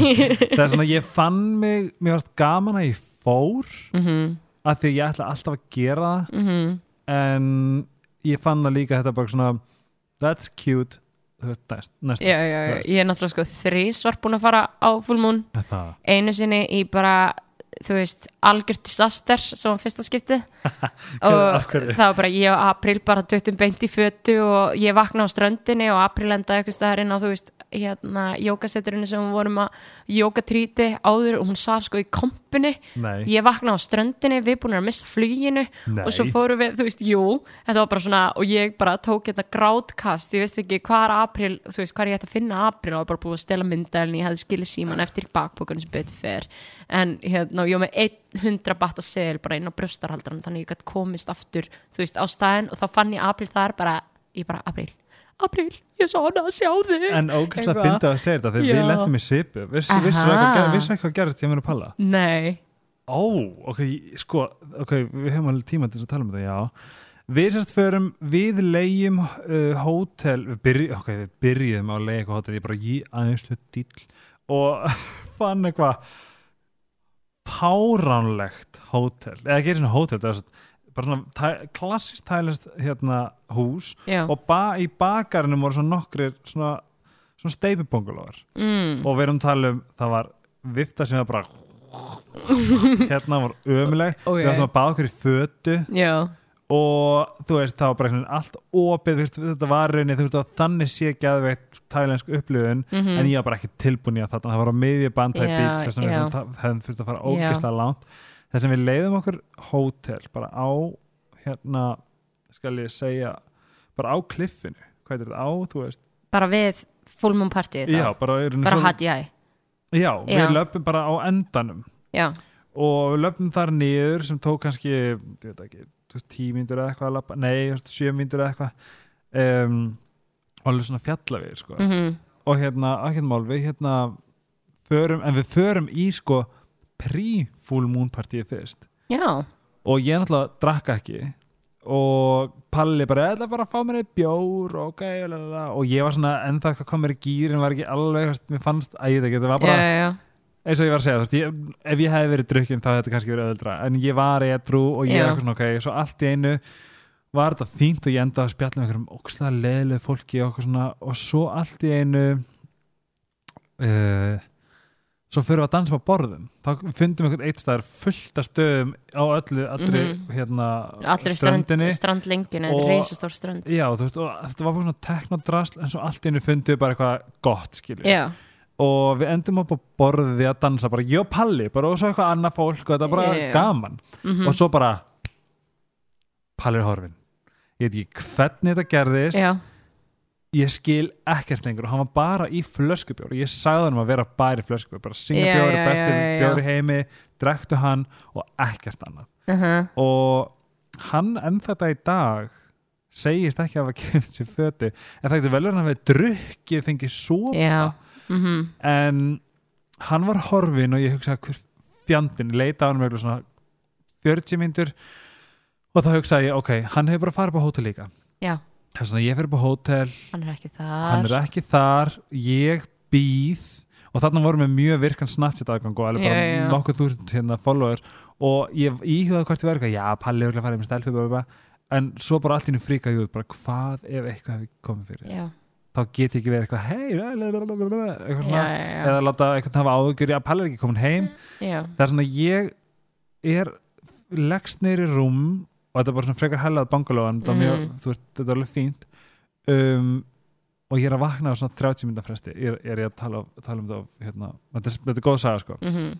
Það er svona, ég fann mig mér varst gaman að ég fór mhm, að því ég ætla alltaf að gera það mhm. en ég fann það líka þetta bara svona that's cute. Næst, næst Já, já, já, ég er náttúrulega sko þrísvar búin að fara á full moon. Það? Einu sinni í bara þú veist, algjört disaster sem fyrsta skiptið. Og það var bara ég og April bara döttum beint í fötu og ég vakna á ströndinni og April endaði eitthvað staðar inn á þú veist, hérna jókasetturinn sem við vorum að jókatríti áður og hún saf sko í kompunni nei, ég vakna á ströndinni, við búin að missa fluginu nei og svo fórum við, þú veist, jú þetta var bara svona, og ég bara tók hérna grátkast, ég veist ekki hvað er april þú veist, hvað er ég ætti að finna april og bara búið að stela myndælni, ég hefði skilið síman eftir bakbókunum sem betur fer. En hérna, ég var með 100 batta sel bara inn á brjóstarhaldaran, þannig ég gæti komist aftur, þú veist, á staðin og þá fann ég april þar bara, ég bara, april april, ég svo hana að sjá þig. En ógæslega Eitthvað. fyndi að segja þetta þegar við lentum í svipu. Vissu, eitthvað, eitthvað gerðist hjá mér að palla? nei, Ó, ok, sko, ok, við höfum alveg tíma til þess að tala um þetta, já. Við sérst förum, við leigjum uh, hótel, við, byrj, okay, við byrjuðum á að leigja eitthvað hótel, ég bara ég aðeins til dýll. Og fann eitthvað páránlegt hótel, eða ekki svona hótel, það var svona, bara svona klassist tælast hérna hús já og ba í bakarinu voru svona nokkrir svona, svona steipibongulóðar mm. og við erum að tala um það var vifta sem var bara hérna var ömuleg Ok. við ætlum að baða okkur í fötu já, og þú veist það var bara allt opið þetta var rauninni þú veist að þannig sé geðveitt tælensk upplifun Mhm. en ég var bara ekki tilbúin í að þetta það var á miðju bandhæð Já, bíl þess já. að það hefðum þurft að fara Já. ógeðslega langt þess að við leiðum okkur hótel bara á hérna skal ég segja bara á kliffinu. Hvað er þetta? Á þú veist. Bara við full moon party já bara, bara svo- HDI já, við löpum bara á endanum. Já, og við löpum þar niður sem tók kannski ég veit ekki, mínútur eða eitthvað nei, þú veist, sjö mínútur eða eitthvað. Um, og alveg svona fjalla við sko. mhm. Og hérna, ekkert mál, við hérna förum, en við förum í sko pre-full moon partíið fyrst Já, og ég náttúrulega drakka ekki og Palli bara, ég ætla bara að fá mér eitt bjór og ok, lalala. og ég var svona ennþá eitthvað kom mér í gýrin, var ekki alveg mér fannst, að ég þetta var bara já, já. eins og ég var að segja, veist, ég, ef ég hefði verið drukkin þá hefði þetta kannski verið öðuldra, en ég var edru og ég Já. er eitthvað svona, ok, svo allt í einu var þetta fínt og ég endaði að spjalla með einhverjum ókslega leðilegu fólki og svona, og svo allt í einu uh, svo fyrir við að dansa á borðum. Þá fundum við einhvern eitt staðar fullt af stöðum á öllu, allri Mhm. hérna, Allir strand, ströndinni. strandlengjuna, þetta er reisastór strand Já, þú veist, og þetta var bara svona teknodrasl en svo allt einu fundum við bara eitthvað gott, skilur Já, og við endum upp á borðið að dansa bara ég og Palli, bara og svo eitthvað annað fólk og þetta er bara já. gaman. Mhm. og svo bara Palli er horfin ég veit ekki hvernig þetta gerðist já, ég skil ekkert lengur og hann var bara í flöskubjór og ég sagði hann að vera bara í flöskubjór bara Já, Singapjór já, er besti já, já, já. bjór í heimi drektu hann og ekkert annað. Uh og hann enn þetta í dag segist ekki að hafa kemur sér fötu. En það getur vel verið að hafi drukkið fengið sopa. Já mhm, en hann var horfin og ég hugsaði hver fjandinn? Leita á hann með svona 40 myndur og þá hugsaði ég, ok, hann hefur bara farið á hótel líka. Já, þess að ég fyrir upp á hótel. Hann er ekki þar. Hann er ekki þar, ég býð. Og þarna vorum við mjög virkan Snapchat aðgang og alveg bara Já, já. nokkuð þúsund hérna followers. Og ég hvort ég verið eitthvað, já, Palli er að fara bla, bla, bla. en svo bara allt í hennu fríka ég út, bara hvað ef eitthvað hefði komið fyrir? Já, þá get ég ekki verið eitthvað, hei eitthvað svona, eða láta eitthvað hafa áhugjur, já, Palli er ekki komin heim. Já. það er svona ég er leggst neyri rúm og þetta er bara svona frekar hellað bangaló en mm. mjög, veist, þetta er alveg fínt um, og ég er að vakna á svona 30 minna fresti er, er ég að tala, tala um þetta hérna, þetta, þetta er góð saga sko mhm,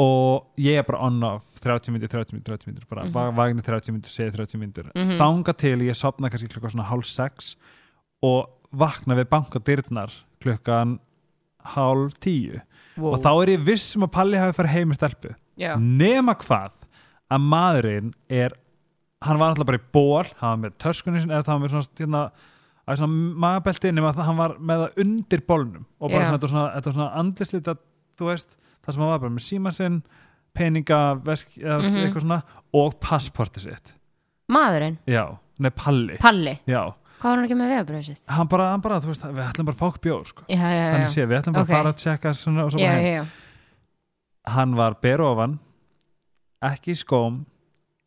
og ég er bara on off 30 minnir, 30 minnir, 30 minnir bara mm. vagnir 30 minnir, segir 30 minnir Mhm. þanga til ég sopna kannski klukkan svona hálf 6 og vakna við bankadyrnar klukkan hálf 10 wow. og þá er ég viss um að Palli hafi farið heim með stelpu Já, nema hvað að maðurinn er hann var alltaf bara í ból hann var með törskunni sinni eða það var með svona, hérna, svona magabelti nema að hann var með það undir bólnum og bara Já. svona, þetta var svona, þetta var svona andlislita þú veist, það sem hann var bara með síma sinn peninga, vesk, eða Mhm. eitthvað svona og passportið sitt maðurinn, já, nei Palli Palli já, hvað var hann ekki með vegabröðu sitt? hann bara, hann bara, þú veist, við ætlum bara að fá bjóð sko. þannig sé, við ætlum bara Ok. að fara að tjekka svona, og svo bara já. hann var berofan ekki skóm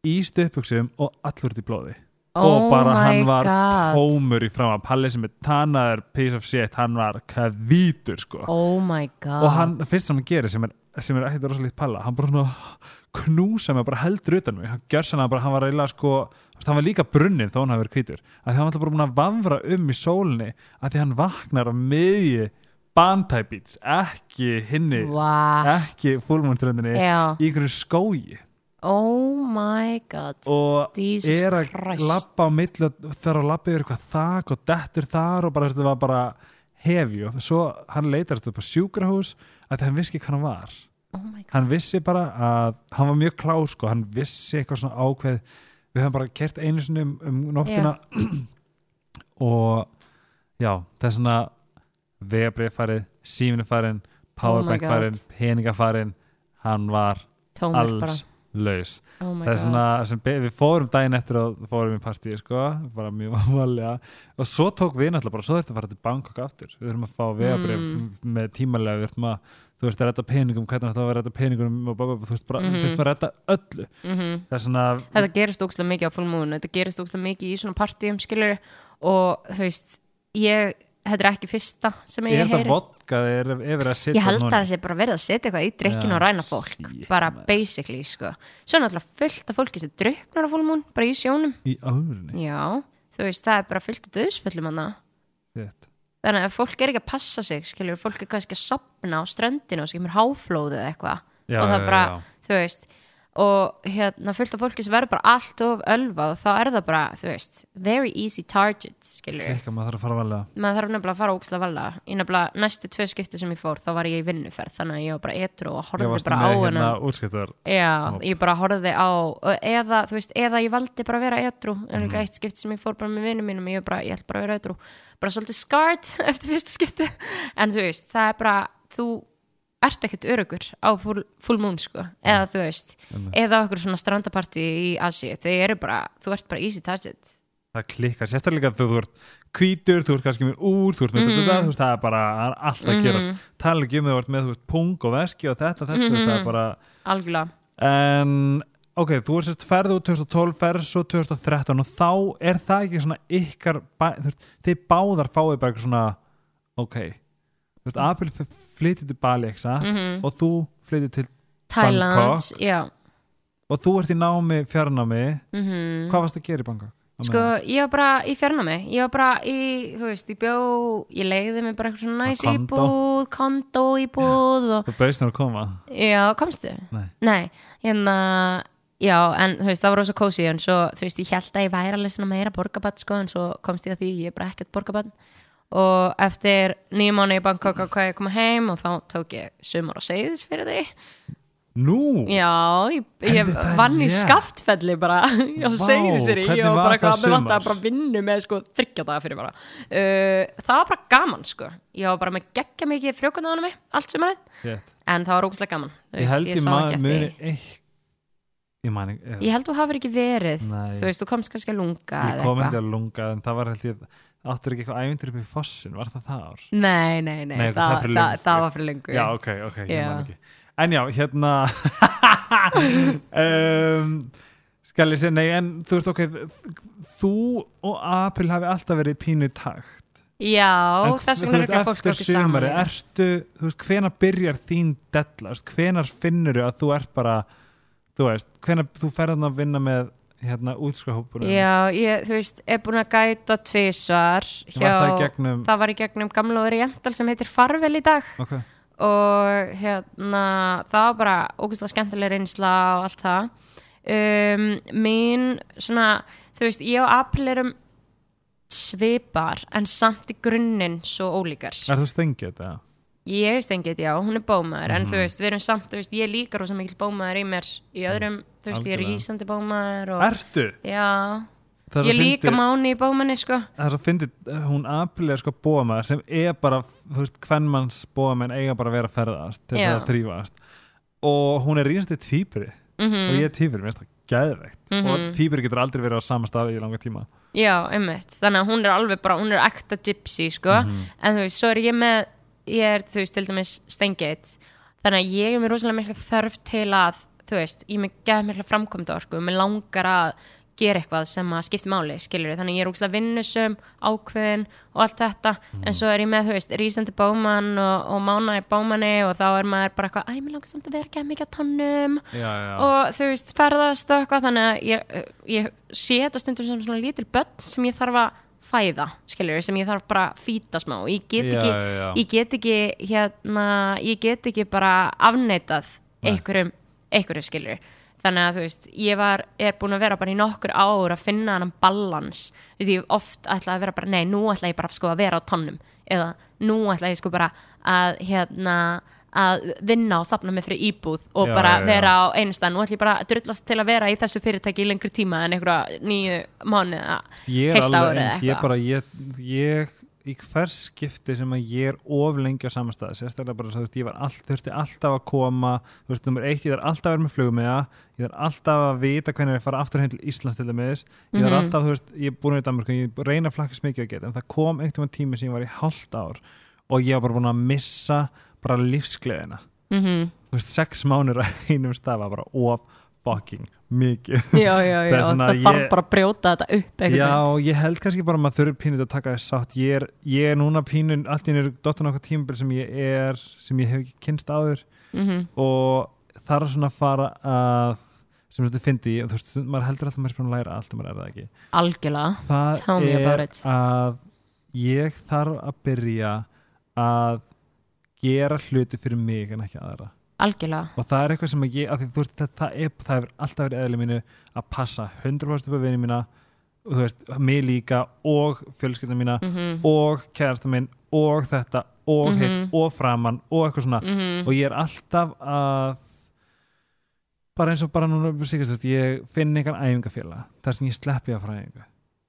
í stöpuksum og allur í blóði. Og Oh bara my hann var God. tómur í fram að Palli sem er tannaður piece of shit, hann var kvítur sko. Oh og hann, fyrst sem hann gerir sem er, sem er ekkert rosalítið Palla, hann bara svona knúsa mig, bara heldur utan mig. Hann gjör sann að bara, hann var eiginlega sko hann var líka brunnin þó hann hafi verið hvítur. Að því hann var alltaf bara búin að vafra um í sólinni að því hann vaknar á miðji bantæbít, ekki hinni wow. ekki fúlmúnströndinni já, í einhverju skógi. Oh my god. Og Jesus er að Christ. lappa á milli og þarf að lappa yfir eitthvað þak og dettur þar og bara þetta var bara hefi og svo hann leitast upp á sjúkrahús að því hann vissi ekki hvað hann var. Oh hann vissi bara að hann var mjög klár sko, hann vissi eitthvað svona ákveð. Við höfum bara kert einu sinni um, um nóttina. Og já, það er svona vegabrið farið, síminu farin powerbank Oh farin, peninga farin hann var bara. alls laus. Oh það er svona, sem, við fórum daginn eftir og fórum í partíi sko, bara mjög vanlega og svo tók við náttúrulega bara, svo þurftum að fara til Bangkok aftur, við þurfum að fá vegabrif Mm. með tímalega, við þurfum að þú veist að redda peningum, hvernig þetta var að redda peningum og bara, þú veist bara, Mhm. við þurftum að redda öllu. Mm það er svona, þetta gerist ógstlega mikið á full moon þetta gerist ógstlega mikið í svona partíum skilur og þú veist ég, þetta er ekki fyrsta sem ég ég, held að heyri. vodka er, er verið að setja ég held að það sé bara verið að setja eitthvað í drikkin Já, og ræna fólk shit, bara maður. basically sko. Svo er náttúrulega fullt af fólki sem druknar á full moon bara í sjónum. Í alvörinni já, þú veist, það er bara fullt af döðsföllum hana Shit. þannig að fólk er ekki að passa sig skilur, fólk er kannski að sopna á ströndinu og svo kemur háflóð eða eitthvað. Já, og það já, bara, já. þú veist og hérna fullt af fólki sem verður bara allt of ölvað og þá er það bara, þú veist very easy target, skilur Klikka, maður þarf að fara valega maður þarf nefnilega að fara ókslega vala ég nefnilega, næstu tvö skipti sem ég fór þá var ég í vinnuferð, þannig að ég var bara etru og horfði bara á hérna Já, ég bara horfði á eða, þú veist, eða ég valdi bara að vera edru en líka eitt skipti sem ég fór bara með vinnum mínum ég, bara, ég ætla bara að vera edru bara svolítið scarred eftir fyrsta skipti. En þú veist, það er bara þú ert ekkert örugur á full, full moon sko, eða þú veist eða okkur svona strandapartí í Asi þau eru bara, þú ert bara easy target. Það klikkar, sérstaklega þegar þú ert hvítur, þú ert kannski með úr, þú ert með mm. þú veist, það er bara allt að gerast. Tala ekki um þegar þú ert með, þú veist, pung og veski og þetta, þetta, þú veist, það er bara algjörlega, en, ok, þú ert sérst ferðu úr 2012, ferð svo 2013 og þá er það ekki svona ykkar þú veist, þið báðar fáið bara eitthvað svona, ok. Þú veist, Apil flytið til Bali, satt? Mhm. og þú flytið til Thailand Bangkok. já, og þú ert í námi, fjarnámi. Mhm. Hvað varst að gera í Bangkok? Sko, ég var bara í fjarnámi. Ég var bara í, þú veist, ég bjó. Ég leiði mig bara eitthvað svona næs íbúð kondó íbúð og, þú bauðst mér að koma. Já, komstu? Nei. Nei, hérna já, en þú veist, það var rosa kósi en svo, þú veist, ég held að ég væri alveg svona meira borgabatt, sko, en svo komst ég að því ég er bara ekkert borgabatt og eftir nýjum mánu í Bangkok ákvað ég að koma heim og þá tók ég sumar og segðis fyrir því Nú? Já, ég, ég vann í skaftfelli bara á hvernig og bara eitthvað, mér sumar? vantaði bara vinnu með sko þryggja daga fyrir bara uh, Það var bara gaman sko Ég var bara með geggja mikið frjókvæðan á mig allt sumarið, Shit. en það var ógustlega gaman Ég held ég, ekki eftir muni því. eitt Ég man ekki Ég held þú hafur ekki verið Nei. Þú veist, þú komst kannski að lunga Ég kom ekki að lunga en það var held ég áttur ekki eitthvað ævindur upp í fossin, var það það ár? Nei, nei, nei, Nei, það það, það, það var fyrir lengu Já, ok, ok, ég Já. man ekki. En já, hérna um, Skal ég segja, nei, en þú veist, ok Þú og Apil hafi alltaf verið pínu takt. Já, En þú vegna er ekki að fólk okkur saman. ertu, þú veist, hvenar byrjar þín della, hvenar finnur að þú ert bara, þú veist, hvenar þú ferðan að vinna með hérna útskahópurinn Já, ég, þú veist, er búin að gæta tvísvar hjá, Var það gegnum- það var í gegnum gamla og rental sem heitir Farvel í dag. Ok, og hérna það var bara ógustlega skemmtileg reynsla og allt það. Um, mín svona, þú veist, ég og April erum svipar en samt í grunninn svo ólíkar. Er þú stengið þetta? Ég stengið, já, hún er bómaður en Mhm. þú veist, við erum samt, þú veist, ég er líka rosa mikil bómaður í mér í öðrum þú veist, ég er rísandi bómaður og, Ertu? já, er ég er líka máni í bómanni, sko. Það er svo fyndið, hún apilega sko bómaður sem er bara, þú veist, hvernmanns bóamenn eiga bara að vera að ferðast til þess að þrýfast og hún er rínasti tvíburi. Mm og ég er tvíburi, mér finnst það geðveikt. Mhm. og tvíburi getur aldrei verið á sama staði í langa tíma. Já, einmitt, þannig að hún er alveg bara, hún er ekta gypsy, sko, Mhm. en þú veist, svo er ég með, ég er, þú veist, til dæmis stengið, þannig að ég er með rosalega mikla þörf til að, þú veist, ég er með geð mikla framkomta orku, mér langar að gera eitthvað sem að skipti máli, skilur þannig að ég er ógslag vinnusum, ákveðin og allt þetta, en svo er ég með, þú veist, rísandi bóman og, og mána í bómanni og þá er maður bara eitthvað, æ, mér langar samt að vera ekki mikið á tonnum. Já, já, og þú veist, ferðast og eitthvað þannig að ég, ég sé þetta stundum sem svona lítil börn sem ég þarf að fæða, skiljur, sem ég þarf bara að fýta smá, ég get Já, ekki já, ég get ekki hérna, ég get ekki bara afneitað Nei. einhverjum, einhverjum skiljur þannig að þú veist, ég var, er búin að vera bara í nokkur ár að finna hann balans. Þú veist, ég oft ætla að vera bara nei, nú ætla ég bara sko að vera á tonnum. Eða nú ætla ég sko bara að hérna að vinna og safna mig fyrir íbúð og Já, bara já, já. vera á einu stað nú ætla ég bara að drullast til að vera í þessu fyrirtæki í lengri tíma en einhverja nýju mánu ég er alveg eins, ég eitthvað. bara ég, ég í hvers skipti sem að ég er of lengi á samastæði, sérstaklega bara veist, ég var all, þurfti alltaf að koma þú veist, nummer eitt, ég þarf alltaf að vera með flugum með ég þarf alltaf að vita hvernig ég er að fara aftur heim til Íslands til dæmis, ég þarf Mhm. alltaf þú veist, ég er búin í Danmark, ég reyna að flakka smikið að geta, en það kom einhvern tími sem ég var í hálft ár og ég var bara búin að missa bara lífsgleðina. Mm þú veist, sex mánur á einum stað var bara of fucking mikið. Já, já, Það já, er það ég- bara að brjóta þetta upp einhvern Já, ég held kannski bara að maður þurfi pínu til að taka þess sátt. Ég er, ég er núna pínu, allt í einu dottan okkur tímabil sem ég er sem ég hef ekki kynst áður. Mhm. og þarf svona að fara að sem þetta fyndi, þú veist, maður heldur alltaf að maður er búin að læra allt og maður er það ekki. Algjörlega. Það Tell me about er it. að ég þarf að byrja að gera hluti fyrir mig en ekki aðra. Algjörlega. Og það er eitthvað sem ég, að því, þú veist, það, það, er, það hefur alltaf verið eðli mínu að passa 100% upp á vinið mína og þú veist, mig líka og fjölskylda mína mm og kærasta minn og þetta og Mhm. hitt og framann og eitthvað svona. -hmm. og ég er alltaf að bara eins og bara núna ég finn einhvern æfingafélag þar sem ég sleppi að fara æfingu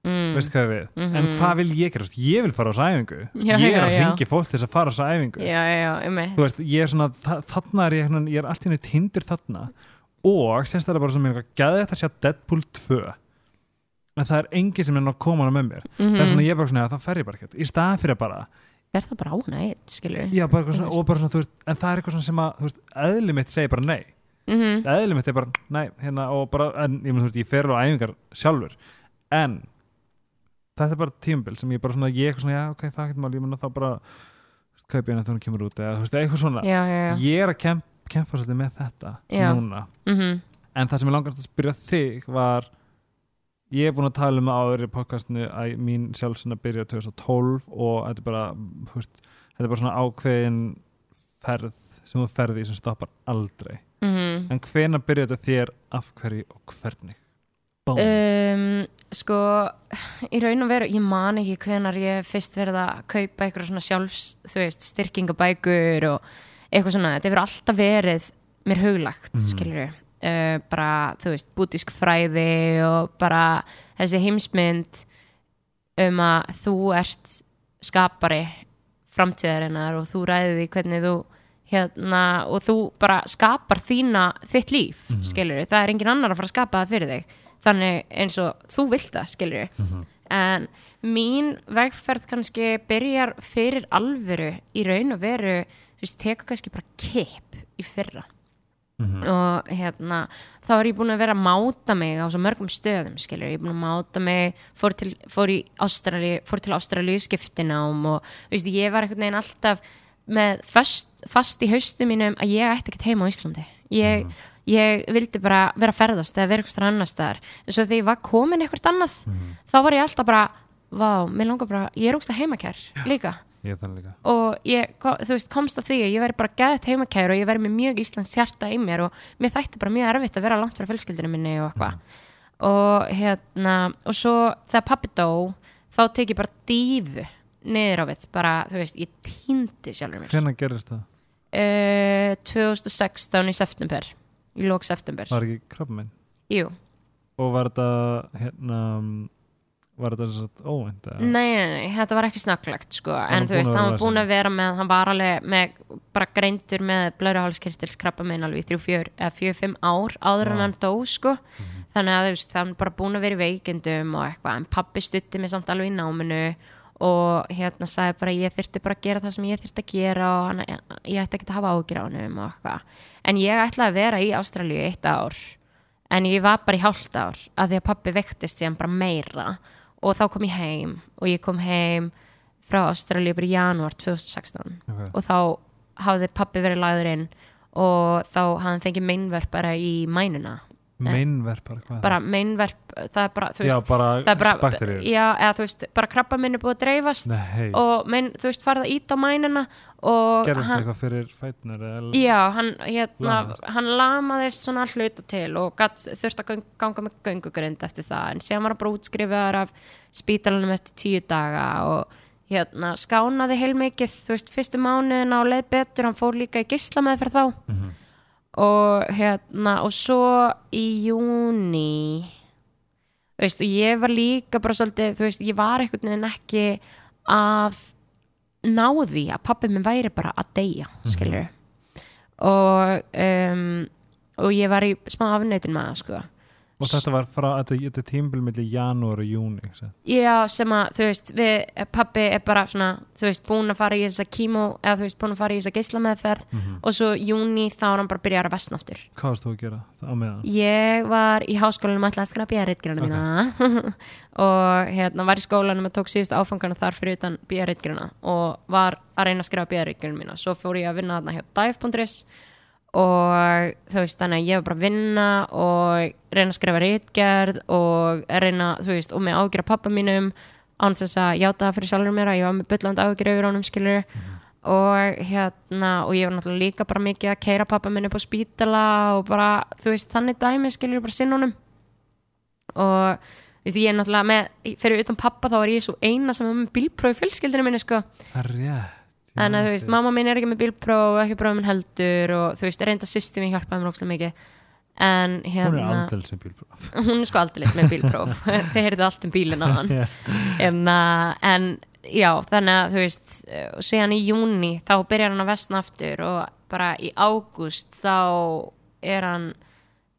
mm. veistu hvað við, Mhm. en hvað vil ég gera? Veist, ég vil fara á þessa æfingu. Þú veist, Já, ég er að ringi fólk til þess að fara á þessa æfingu. Já, já, já, einmitt. Þú veist, ég er svona þa- þarna er ég, svona- ég er allt í henni tindur þarna. Og sérstaklega bara sem ég gæði þetta að sjá Deadpool 2 en það er enginn sem er að koma hana með mér. Það er svona ég er bara svona, þá fer ég bara ekkert í staðan fyrir bara, er það bara á hana eitt, skilur já, bara svona, veist. og bara svona, þú veist, en það er eitthvað svona sem að, veist, eðli mitt segir bara nei. Mm eðli mitt er bara, nei, hérna og bara, en ég, veist, ég fer alveg á æfingar sjálfur. En þetta er bara tímabil sem ég bara svona, ég eitthvað svona, já, ok, það getur maður lífuna þá bara, veist, kaupi henni þegar hún kemur út eða, þú veist, eitthvað svona. Já, já, já, ég er að kemp, kempa svolítið með þetta núna. Mm en það sem ég langar að spyrja þig var ég er búin að tala um áður í podcastinu að mín sjálfsina byrja 2012 og þetta er bara veist, þetta er bara svona ákveðin ferð sem þú ferði í sem stoppar aldrei. -hmm. en hvena byrja þetta þér af hverju og hvernig. Um, sko í raun og veru, ég man ekki hvenar ég fyrst verið að kaupa eitthvað svona sjálfs þú veist, styrkingabækur og eitthvað svona, þetta hefur alltaf verið mér huglagt, mm. Skilur uh, bara, þú veist, bútísk fræði og bara þessi heimsmynd um að þú ert skapari framtíðarinnar og þú ræði því hvernig þú hérna og þú bara skapar þína þitt líf, mm Mhm. það er engin annar að fara að skapa það fyrir þig þannig eins og þú vilt það, skilur Mhm. en mín vegferð kannski byrjar fyrir alvöru í raun og veru þú veist, tekur kannski bara kip í fyrra. Mhm. og hérna þá er ég búin að vera að máta mig á svo mörgum stöðum skilur, ég er búin að máta mig fór til, fór í Ástrali, fór til Ástrali skiptinám og veist, ég var einhvern veginn alltaf með fast, fast í haustu mínum að ég ætti ekkert heima á Íslandi. Ég, ég vildi bara vera að ferðast eða vera eitthvað annar staðar. En svo þegar ég var komin eitthvað annað þá var ég alltaf bara, vá, mér langar bara ég er ógst að heimakær líka. Ég og ég, þú veist, komst að því að ég væri bara gæðið heimakæður og ég væri með mjög Íslands hjarta í mér og mér þætti bara mjög erfitt að vera langt frá fjölskyldinu minni og eitthvað. Og hérna, og svo þegar pappi dó þá tek ég bara dífu niður á við. Bara, þú veist, ég týndi sjálfur mér. Hvenær gerist það? uh, 2016 í september í lók september Var ekki krabba minn? Jú, Og var þetta hérna var þetta svo óvænt? eða? nei, nei, nei, þetta var ekki snakklegt sko, hann en þú veist, hann var búin að vera með hann var alveg með, bara greindur með blöðruhálskirtils krabba minn alveg í þrjú, fjör eða fjör, fimm ár áður en hann dó sko, Mhm. þannig að þú veist, var bara búin að vera í veikindum og eitthvað, en pappi stutti mig samt alveg í náminu og hérna sagði bara ég þyrfti bara að gera það sem ég þyrfti að gera og hann, ég ætti ekki að hafa ágjur á hann og eitthvað, en ég ætlaði að vera í Ástralíu í eitt ár en ég var bara í hálft ár að því að pappi vektist síðan bara meira og þá kom ég heim og ég kom heim frá Ástralíu bara í janúar 2016 Ok. og þá hafði pappi verið lagður inn og þá hafði hann fengið meinverp bara í mænuna Meinverpar, er bara meinverp, það er bara þú það? Já, veist, bara, það er bara, bakteríur já, eða þú veist, bara krabba minn er búið að dreifast Nei, og mein, þú veist, farið að ít á mænuna og gerist hann, eitthvað fyrir fætnar eða Já, hann, hérna, Lamaðist. hann lamaðist svona hluta til og gat, þurfti að gang- ganga með göngugrind eftir það en síðan var bara útskrifaður af spítalanum eftir tíu daga og hérna, skánaði heilmikið þú veist, fyrstu mánuðina og leið betur hann fór líka í gisla með fyrir þá Mhm. Og hérna og svo í júni veist, og ég var líka bara svolítið, þú veist, ég var einhvern veginn ekki að ná því að pappi minn væri bara að deyja, skilur og um, og ég var í smá afnöytin með það, sko Og þetta var frá, þetta, þetta tímbil milli janúar og júni? Já, sem að, þú veist, við, pappi er bara svona, þú veist, búin að fara í þessa kímó, eða þú veist, búin að fara í þessa geislameðferð og svo júni þá er hann bara að byrja að vestna aftur. Hvað varst þú að gera á meðan? Ég var í háskólanum alltaf að skrifa bíðarreitgrana mína og hérna var í skólanum og tók síðust áfangana þar fyrir utan bíðarreitgrana og var að reyna að skrifa bíðarreitgrana mína. Svo fór ég að vinna og þú veist þannig að ég var bara að vinna og reyna að skrifa reitgerð og reyna, þú veist, og með ágjöra pappa mínum án þess að játa fyrir sjálfur mér að ég var með byllandi ágjör yfir honum skilur og hérna og ég var náttúrulega líka bara mikið að keira pappa minn upp á spítala og bara, þú veist, þannig dæmi skilur bara sinn honum. Og þú veist, ég er náttúrulega með fyrir utan pappa þá var ég svo eina sem var með bílprófi fjölskyldinu minni sko. Það er rétt Þannig að þú veist, mamma mín er ekki með bílpróf og ekki bróðum minn heldur og þú veist, reynda sýsti mér hjálpaði mér ókslega mikið. En Hún er hérna, aldrei sem bílpróf. Hún er sko aldrei með bílpróf. Þið heyrðu allt um bílinn á hann. En, uh, en já, þannig að þú veist síðan í júni þá byrjar hann að vestna aftur og bara í ágúst þá er hann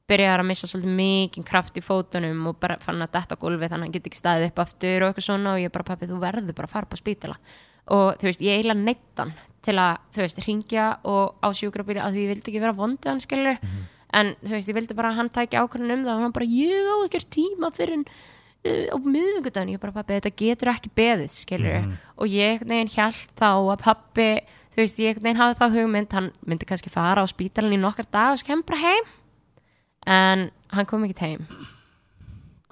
byrjar að missa svolítið mikið kraft í fótunum og bara fann að detta gólfi þannig að hann geti ekki staðið upp aftur og eitthvað svona og ég bara pappi þú verður bara að fara upp á spítala og þú veist ég eiginlega neitt hann til að þú veist ringja og á sjúkrabíli að því ég vildi ekki vera vondu hann skilur en þú veist ég vildi bara að hann tæki ákvörðun um það og hann bara ég á ekkert tíma fyrir uh, á miðvikudaginn, ég bara pappi þetta getur ekki beðið skilur og ég veginn hjælt þá að pappi þú veist ég veginn hafði þá hugmynd hann myndi kannski fara á spítalan í nokkar dag og skemmt bara heim. En hann kom ekki heim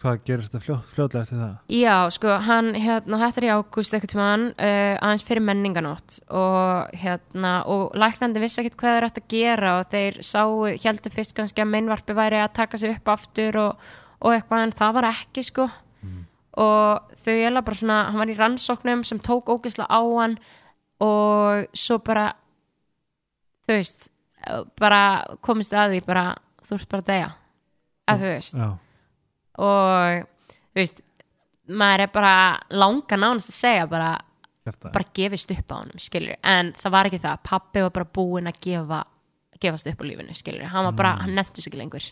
Hvað gerist það fljót, fljótlega eftir það? Já, sko, hann, hérna, þetta er í ágúst eitthvað tímann, uh, aðeins fyrir menninganótt og hérna, og læknandi vissi ekkert hvað þeir ætti að gera og þeir sáu, heldur fyrst kannski að meinvarpi væri að taka sig upp aftur og, og eitthvað en það var ekki, sko. Og þau er bara svona, hann var í rannsóknum sem tók ógeðslega á hann og svo bara þú veist, bara komist að því bara, þú ert bara að deyja. Að þú veist. Já, og veist maður er bara langa nánast að segja bara, bara gefist upp á skilur, en það var ekki það. Pappi var bara búinn að gefa gefast upp á lífinu, skilur, hann var bara hann nefntu sig ekki lengur.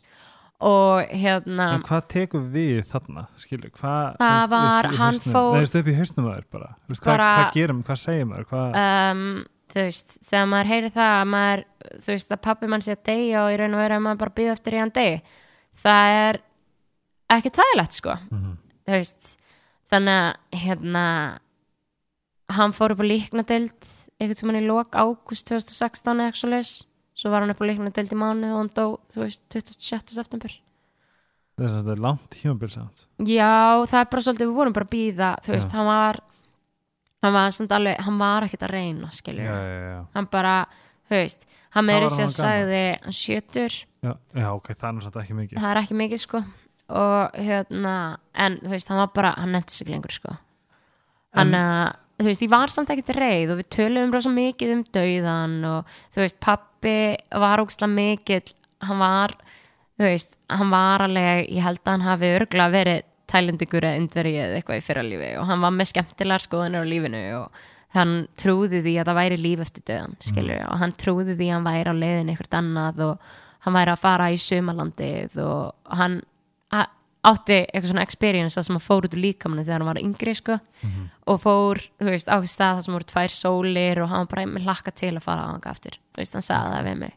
Og hérna En hvað tekur við þarna, skilur, hvað Það var- hann fór- veist, upp í hausnum aður bara, veist, hvað, Bara- hvað gerum, hvað segir maður? Hvað, um, þú veist, þegar maður heyri það að maður, þú veist, að pappi mann sé að deyja og í raun og veru að maður bara býða eftir í hann degi það er ekki þægilegt sko. Þú veist, þannig að hérna hann fór upp á líknadeild einhvern sem hann í lok ágúst 2016 eða eitthvað leis svo var hann upp á líknadeild í mánu og hann dó, þú veist, 27. september. Þess að þetta er langt tímabil samt. Já, það er bara svolítið, við vorum bara að býða þú veist, Já. hann var hann var samt alveg, hann var ekkert að reyna já, hann bara veist, hann var sér að sagði hann sjötur, já, já, ok, það er samt ekki mikið. Það er ekki mikið sko og hérna en þú veist, hann var bara, hann nefndi sig lengur sko. Hann að þú veist, ég var samt ekkert reið og við töluðum rosa mikið um dauðan og þú veist, pappi var ógstlega mikill, hann var þú veist, hann var alveg ég held að hann hafi örgla verið tælendingur eða indverið eða eitthvað í fyrralífi og hann var með skemmtilegar skoðanir á lífinu og hann trúði því að það væri líf eftir döðan, skilur og hann trúði því að hann væri á leiðin eitthvað annað og hann væri að fara í sumalandið og hann átti eitthvað svona experience það sem hann fór út úr líkamanni þegar hann var yngri sko. Og fór, þú veist, á stað það sem voru tvær sólir og hann bara með hlakka til að fara á hann aftur, þú veist, hann sagði það við mig.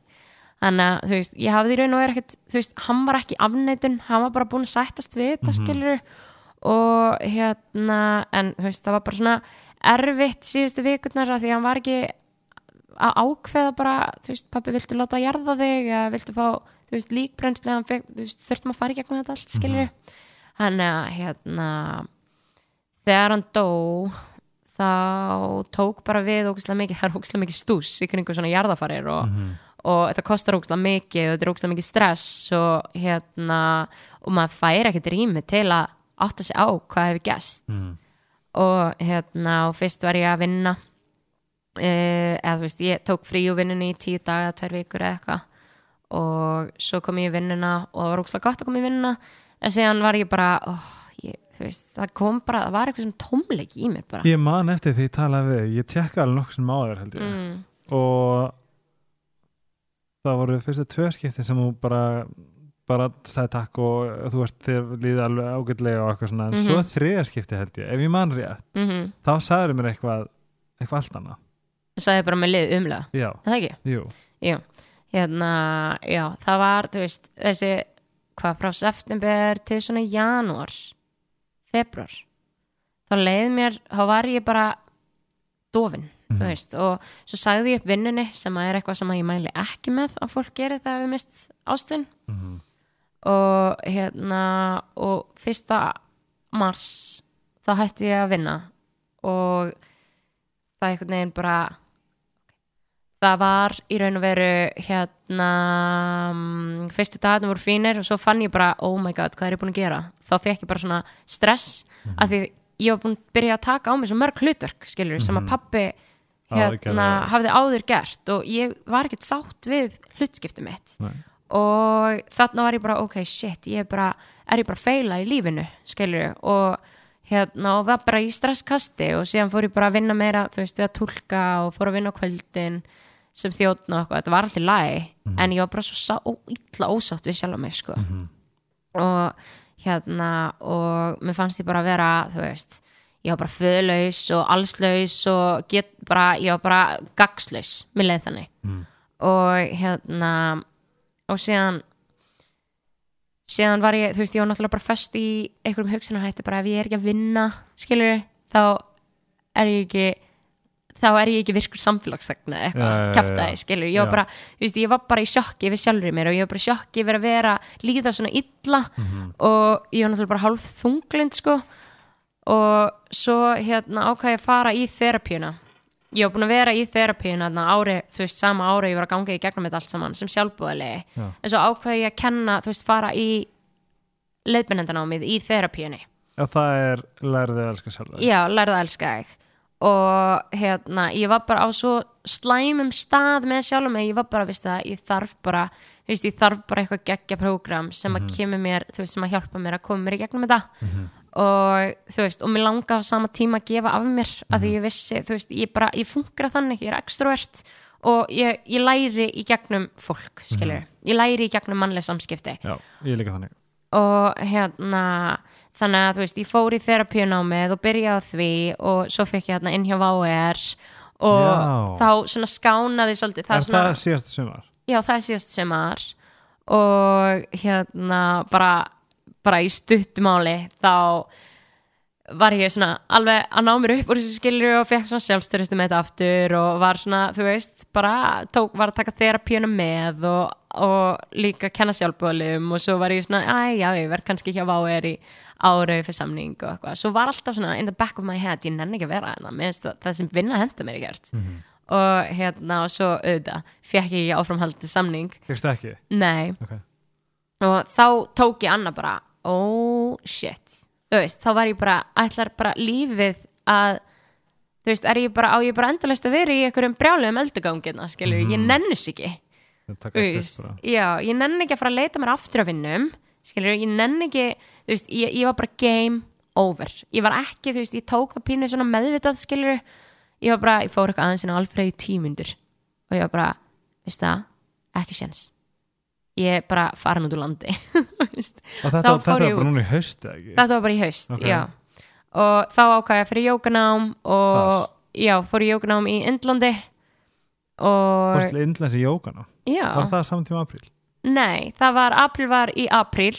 Þannig að, þú veist, ég hafði í raun og verið ekkert þú veist, hann var ekki afneitun hann var bara búin að sættast við þetta skilur og hérna en þú veist, það var bara svona erfitt síðustu vikurnar af því að hann var ekki að ákveða bara, þú veist, pappi viltu láta jarða þig eða viltu fá, þú veist, hann veist, þurftum að fara í gegnum þetta allt skilur þannig að hérna þegar hann dó þá tók bara við ógæslega mikið, það er ógæslega mikið stús í kringu svona jarðafarir og, og þetta kostar ógæslega mikið og þetta er ógæslega mikið stress og hérna og maður fær ekkert rými til að átta sig á hvað hefur gæst og hérna og fyrst var ég að vinna uh, eða þú veist, ég tók frí úr vinnunni í tíu daga, tvær vikur eða eitthvað og svo kom ég í vinnuna og það var ógæslega gott að koma í vinnuna en síðan var ég bara oh, ég, veist, það kom bara, það var eitthvað svona tómleik í mér bara. Ég man eftir því ég talaði við, ég tekka alveg nokkuð sem áður held ég. Mm, og það voru fyrstu tvö skipti sem hún bara bara það takk og þú veist þér líði alveg ágætlega og eitthvað svona. En Mhm. svo þriða skipti held ég, ef ég man rétt mm -hmm. þá sagður mér eitthvað eitthvað allt annað. Sagði bara með lið umlega, er það ekki? jú, Jú, hérna, já, það var, veist, þessi, hvað, frá september til svona janúar, februar, þá leið mér, þá var ég bara dofin, þú veist, og svo sagði ég upp vinnunni sem að er eitthvað sem að ég mæli ekki með að fólk gerir það við mist ástun Mhm. og hérna, og fyrsta mars, þá hætti ég að vinna. Og það einhvern veginn bara það var í raun og veru hérna mm, fyrstu dagarnir voru fínir og svo fann ég bara oh my god, hvað er ég búin að gera þá fekk ég bara svona stress Mhm. af því ég var búin að byrja að taka á mig svo mörg hlutverk skilur, sem að pappi Áður gerði hérna, það. hafði áður gert og ég var ekkert sátt við hlutskipti mitt Nei. og þarna var ég bara ok, shit, ég er bara er ég bara feila í lífinu, skilur og hérna, og var bara í stresskasti og síðan fór ég bara að vinna meira þú veist, við að tólka og fór að vinna á kvöldin sem þjóðn og eitthvað, þetta var alltaf læg en ég var bara svo illa ósátt við sjálf mig, sko. Og hérna, og mér fannst ég bara að vera, þú veist ég var bara föðlaus og allslaus og get bara, ég var bara gagslaus, mér leið þannig. Og hérna og síðan síðan var ég, þú veist, ég var náttúrulega bara fest í einhverjum hugsunarhætti bara ef ég er ekki að vinna, skilur þá er ég ekki þá er ég ekki virkur samfélagsþegna eitthvað, já. skilur ég var bara, veist, ég var bara í sjokki við sjálfur mér og ég var bara í sjokki við að vera líða svona illa Mhm. og ég var náttúrulega bara hálf þunglind sko. Og svo hérna ákvað ég að fara í þerapíuna ég var búin að vera í þerapíuna ári, þú veist, sama ári ég var að ganga í gegnum þetta allt saman sem sjálfbúðalegi Já. en svo ákvað ég að kenna, þú veist, fara í leiðbennendanámið í þerapíunni já það er lærið að elska sjálf já, lærðu að elska þig og hérna, ég var bara á svo slæmum stað með sjálfum mig, ég var bara, veist það, ég þarf bara veist, ég þarf bara eitthvað geggja prógram sem að kemur mér, þú veist, sem að hjálpa mér að koma mér í gegnum þetta. Og þú veist, og mér langa á sama tíma að gefa af mér, að því ég vissi þú veist, ég bara, ég funkra þannig, ég er extrovert og ég, ég læri í gegnum fólk, skilur, ég læri í gegnum mannleg samskipti. Já, ég líka þannig. Og hérna þannig að þú veist, ég fór í þerapíunámið og byrjaði á því og svo fekk ég hérna inn hjá VR og Já. þá svona skánaði svolítið, það er svona, það síðast sumar? já það er síðast semar og hérna bara, bara í stuttumáli þá var ég svona alveg að ná mér upp úr þessu skilur og fekk svona sjálfstyrristu með þetta aftur og var svona, þú veist, bara tók, var að taka þerapíuna með og, og líka kenna sjálfbúðalum og svo var ég svona, æ, já, ég verð kannski hjá VR í árau fyrir samning og eitthvað, svo var alltaf svona in the back of my head, ég nenni ekki að vera hérna með það sem vinna henda mér í gert. Og hérna, og svo auðvitað fekk ég áframhaldið samning. Fyrst ekki? nei, Ok. og þá tók ég annað bara oh shit veist, þá var ég bara, ætlar bara lífið að þú veist, er ég bara, á ég bara endalist að vera í einhverjum brjálegum eldugangina, skilur, ég nennis ekki. Þú veist, já, ég nenni ekki að fara að leita mér aftur af vinnum skilur, ég nenni ekki þú veist, ég, ég var bara game over. Ég var ekki, þú veist, ég tók það pínu svona meðvitað, skilur ég var bara, ég fór eitthvað aðeins inn á Alfreð í tímundur og ég var bara, veist það? Ekki séns ég er bara farin út úr landi. Og þetta, þetta var ég bara núna í haust þetta var bara í haust, Ok. já og þá ákvæði ég fyrir jókanám og já, fór í jókanám í Indlandi og Fórstu innlens í jókana? já, Var það saman tíma apríl? Nei, það var, april var í april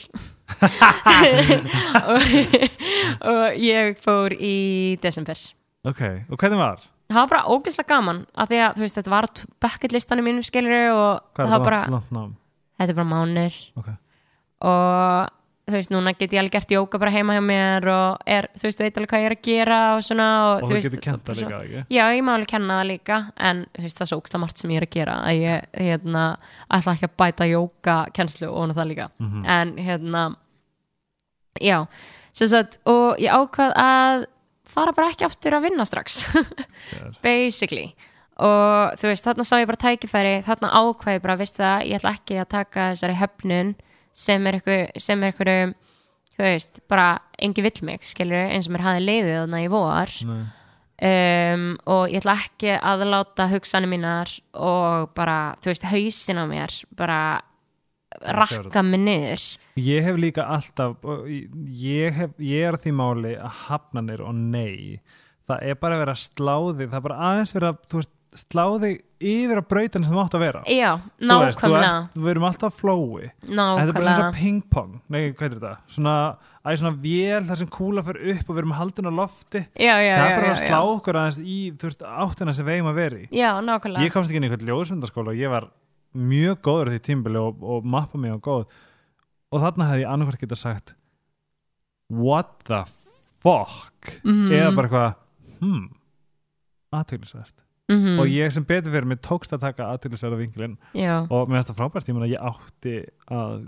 og, og ég fór í desember Ok, og hvernig var? Það var bara ógeðslega gaman af því að þú veist, þetta var á bucket listanum mínum skilur og Hvað það var bara? Þetta er bara mánir Ok, og þú veist, núna get ég alveg gert jóka bara heima hjá mér og er, þú veist, veit alveg hvað ég er að gera og svona og, og þú veist, getur kent það líka ekki? Já, ég má alveg kenna það líka en þú veist, það er svo óksla margt sem ég er að gera að ég, hérna, ætla ekki að bæta jóka kennslu og það líka. Mhm. en, hérna já, sem sagt og ég ákvað að fara bara ekki aftur að vinna strax. Basically og þú veist, þarna sá ég bara tækifæri þarna ákvað ég bara, veist það, ég ætla ekki að taka þessari höfnun sem er eitthvað, þú veist, bara engi vill mig skilur, eins og mér hafi leiðið þarna í vor. Um, og ég ætla ekki að láta hugsanir mínar og bara, þú veist, hausin á mér bara rakka mig niður. Ég hef líka alltaf ég, hef, ég er því máli að hafnanir og nei. Það er bara að vera sláði það er bara aðeins vera þú veist, sláði yfir að brautan sem átt að vera já, nákvæmlega. við erum alltaf flói. Þetta er bara eins nákvæmlega. og ping-pong. Nei, hvað er þetta? Svona, æ, svona vél þar sem kúla fyrir upp og við erum haldin á lofti. Já, já, Það er bara að slá okkur aðeins í þú veist, áttina sem við eigum að vera í. Já, nákvæmlega. Ég komst ekki inn í eitthvað ljósmyndaskóla og ég var mjög góður því tímbili og, og mappa mig á góð. Og þarna hefði ég annarkvært getað sagt What the fuck? Mhm. eða bara eitthvað hmm, aðtölusvert Mhm, og ég sem betur fyrir mig tókst að taka aðtölusverða vinkilinn já, og mér finnst það frábært, ég meina ég átti að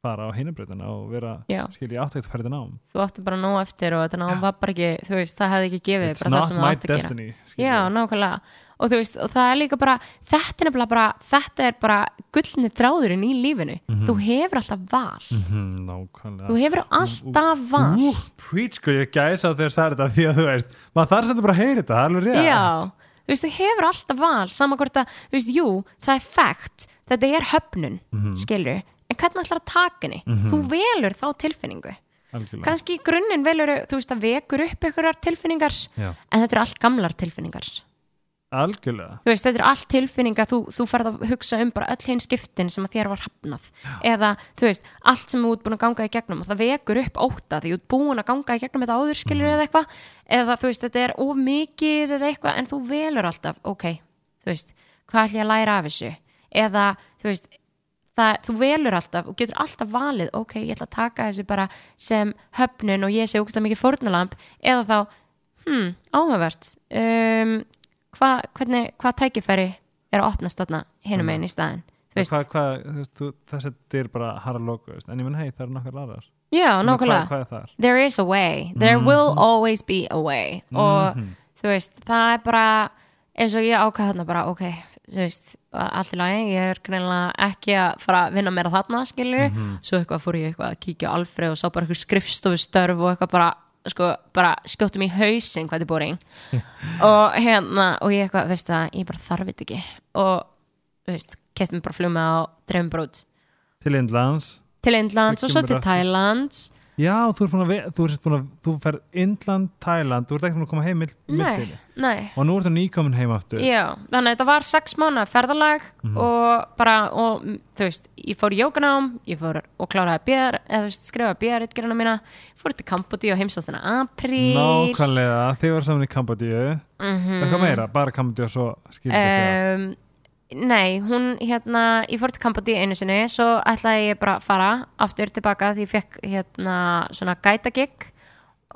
fara á hinubreytina og vera, já. skil ég átti ekkert að fara þetta nám. Þú átti bara nóg eftir og þetta nám var bara ekki þú veist, það hefði ekki gefið It's bara það not þú my destiny Já, nákvæmlega. Og þú veist, og það er líka bara þetta er bara, þetta er bara gullni þráðurinn í lífinu. Þú hefur alltaf val. Mhm, nákvæmlega. Þú hefur alltaf val. preach, sko, ég gæsa þegar sagði þetta því að þú veist, maður þarf sem bara að heyra þetta, það er alveg rétt. Já, þú veist, þú hefur alltaf val saman hvort að, þú veist, jú, það er fakt þetta er höfnun, Mhm. skilur en hvernig ætlar að taka henni? Þú velur þá tilfinningu algjörlega kannski í grunninn velur, þú veist, að vekur upp einhverjar tilfinningar, Já. en þetta eru allt gamlar tilfinningar algjörlega, þú veist, þetta eru allt tilfinningar þú, þú ferð að hugsa um bara öll hinn skiptin sem að þér var hafnað. Eða, þú veist, allt sem þú ert búin að ganga í gegnum og það vekur upp óta því þú ert búin að ganga í gegnum þetta áður skilur eða eitthvað. Eða þú veist, þetta er of mikið eða eitthvað, en þú velur alltaf ok, þú veist, hvað ætlum ég að læra af þessu? Eða, þú veist það, þú velur alltaf og getur alltaf valið ok, ég ætla að taka þessu bara sem höfnun og ég sé ógst mikið fórnalamb eða þá, hmm, áhugavert. Um, hvað, hvernig, hvað tækifæri er að opnast þarna hinum einn í staðin hvað, þú veist, þú, þessi er bara harra logo, en ég menn hei, það eru nokkar aðrar. Já, þar? there is a way, there will always be a way. Og Mhm. þú veist, það er bara eins og ég ákvað þarna bara, ok þú veist, allt í lagi, ég er greinilega ekki að fara að vinna meira þarna skilur, svo eitthvað fór ég eitthvað að kíkja á Alfreð og sá bara eitthvað skrifstofustörf og eitthvað bara, sko, bara skjóttum í hausinn hvað þetta er boring. Og hérna, og ég eitthvað, veist það ég bara þarf þetta ekki. Og, veist, kefti mig bara flug með á dreifum brót til Indlands. Til Indlands og svo til aftur. Já, þú ert búin að, þú ert búin að þú ferð Indland, Thailand, þú ert ekki búin að koma heim mitt nei, nei og nú ertu nýkomin heim aftur Já, þannig að þetta var sex mánuða ferðalag Mhm. og bara, og mm, þú veist, ég fór í jóganám, ég fór og kláraði BR, eða þú veist, skrifaði BR-ritgerina mína, fór til Kambodí og heimsóttina apríl. nákvæmlega, þið var saman í Kambodíu Mhm. eitthvað meira, bara Kambodíu og svo skildist það Um, nei, hún hérna, ég fór til Kambodí einu sinni, svo ætlaði ég bara að fara aftur tilbaka því ég fekk hérna svona gætagigg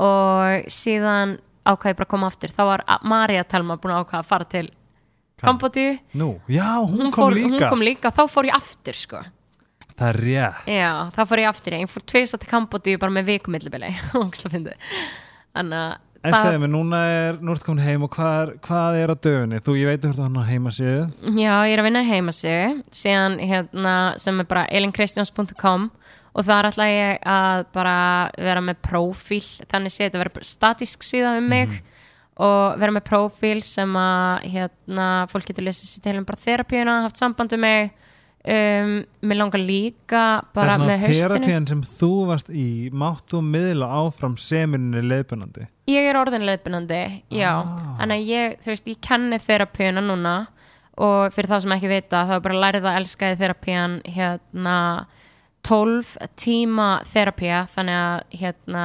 og síðan ákvaði ég bara að koma aftur. Þá var Marja Telma búin að ákvaða að fara til Kambodíu. nú, já, hún, Hún, kom fór, líka. hún kom líka, þá fór ég aftur sko. það er rétt. Já, þá fór ég aftur. Ég fór tveist til Kambodíu bara með vikumillibili. Ógst að fyndi þannig að En Það- segðu mér, núna er, nú ertu komin heim og hvað er, hvað er á dögunni? Þú, ég veit þú ert að á heimasíðu Já, ég er að vinna í heimasögu síðan hérna sem er bara elinkristjáns.com og þar ætla ég að bara vera með prófíl þannig sé þetta vera bara statísk síða um mig og vera með prófíl sem að hérna fólk getur lesið sér til um bara þerapíuna, haft samband um mig um, mér langar líka bara Það með er svona haustinu. terapían sem þú varst í Máttu miðla áfram seminni leiðbunandi Ég er orðin leiðbunandi, já. Ah. Að ég, þú veist, ég kenni þerapíuna núna og fyrir þá sem ekki vita þá er bara lærið að elska í þerapían hérna 12 tíma þerapía. Þannig að hérna,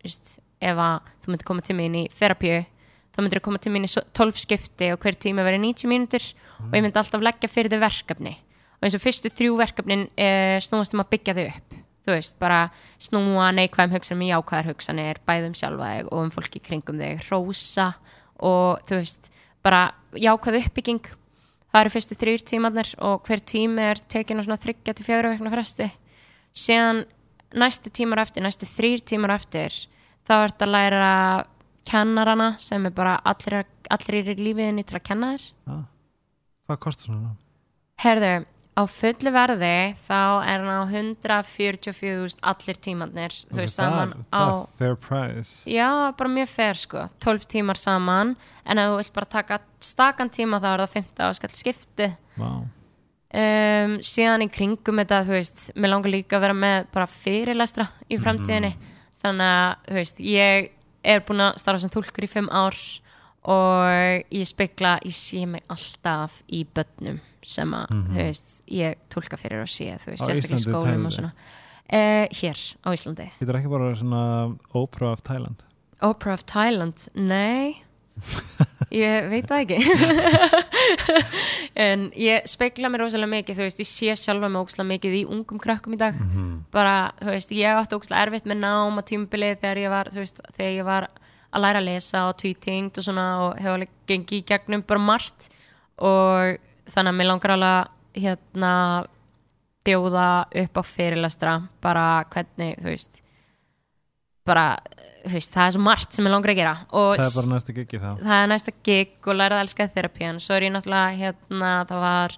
þú veist, ef að þú myndir koma til mín í þerapíu þá myndir þú koma til mín í svo- 12 skipti og hver tíma verið 90 mínútur og ég myndi alltaf leggja fyrir þið verkefni og eins og fyrstu þrjú verkefnin e, snúast um að byggja þau upp. Þú veist, bara snúa neikvæðum hugsanum í jákvæðar hugsanir, bæðum sjálfa þig og um fólki kringum þig, rósa og þú veist, bara jákvæð uppbygging. Það eru fyrstu þrýr tímarnir og hver tími er tekin á svona þryggja til fjögra vekna fresti. Síðan næstu tímar eftir, næstu þrýr tímar eftir þá ert að læra kennarana sem er bara allir, allir í lífiðinni til að kenna þér. Ah. Hvað kostar svona? Herðu, á fullu verði þá er hann á 144.000 allir tímarnir þú veist saman á það er fair price. Já, bara mjög fer sko 12 tímar saman. En ef þú vilt bara taka stakan tíma þá er það 15 áskall skipti. Wow. um, síðan í kringum þetta þú veist, mér langar líka að vera með bara fyrirlestra í framtíðinni. Þannig að, þú veist, ég er búin að starfa sem túlkur í 5 ár og ég spekla ég sé mig alltaf í börnum sem að, þú veist, ég túlka fyrir og sé, þú veist, sérstaklega í skólum og svona. Uh, hér á Íslandi. Þetta er ekki bara svona Oprah of Thailand? Opera of Thailand, nei. Ég veit það ekki. En ég spekla mér rosalega mikið, þú veist, ég sé sjálfa mig ógslag mikið í ungum krökkum í dag. Bara, þú veist, ég átti ógslag erfitt með nám á tímabilið þegar ég var, þú veist, þegar ég var að læra að lesa og tweeting og svona og hefur alveg gengið í gegnum bara margt. Og þannig að mér langar alveg hérna bjóða upp á fyrirlestra bara hvernig, þú veist bara, þú veist, það er svo margt sem ég langar að gera og Það er bara næstu gigi þá. það er næsta gig og lærið að elska þerapían svo er ég náttúrulega hérna það var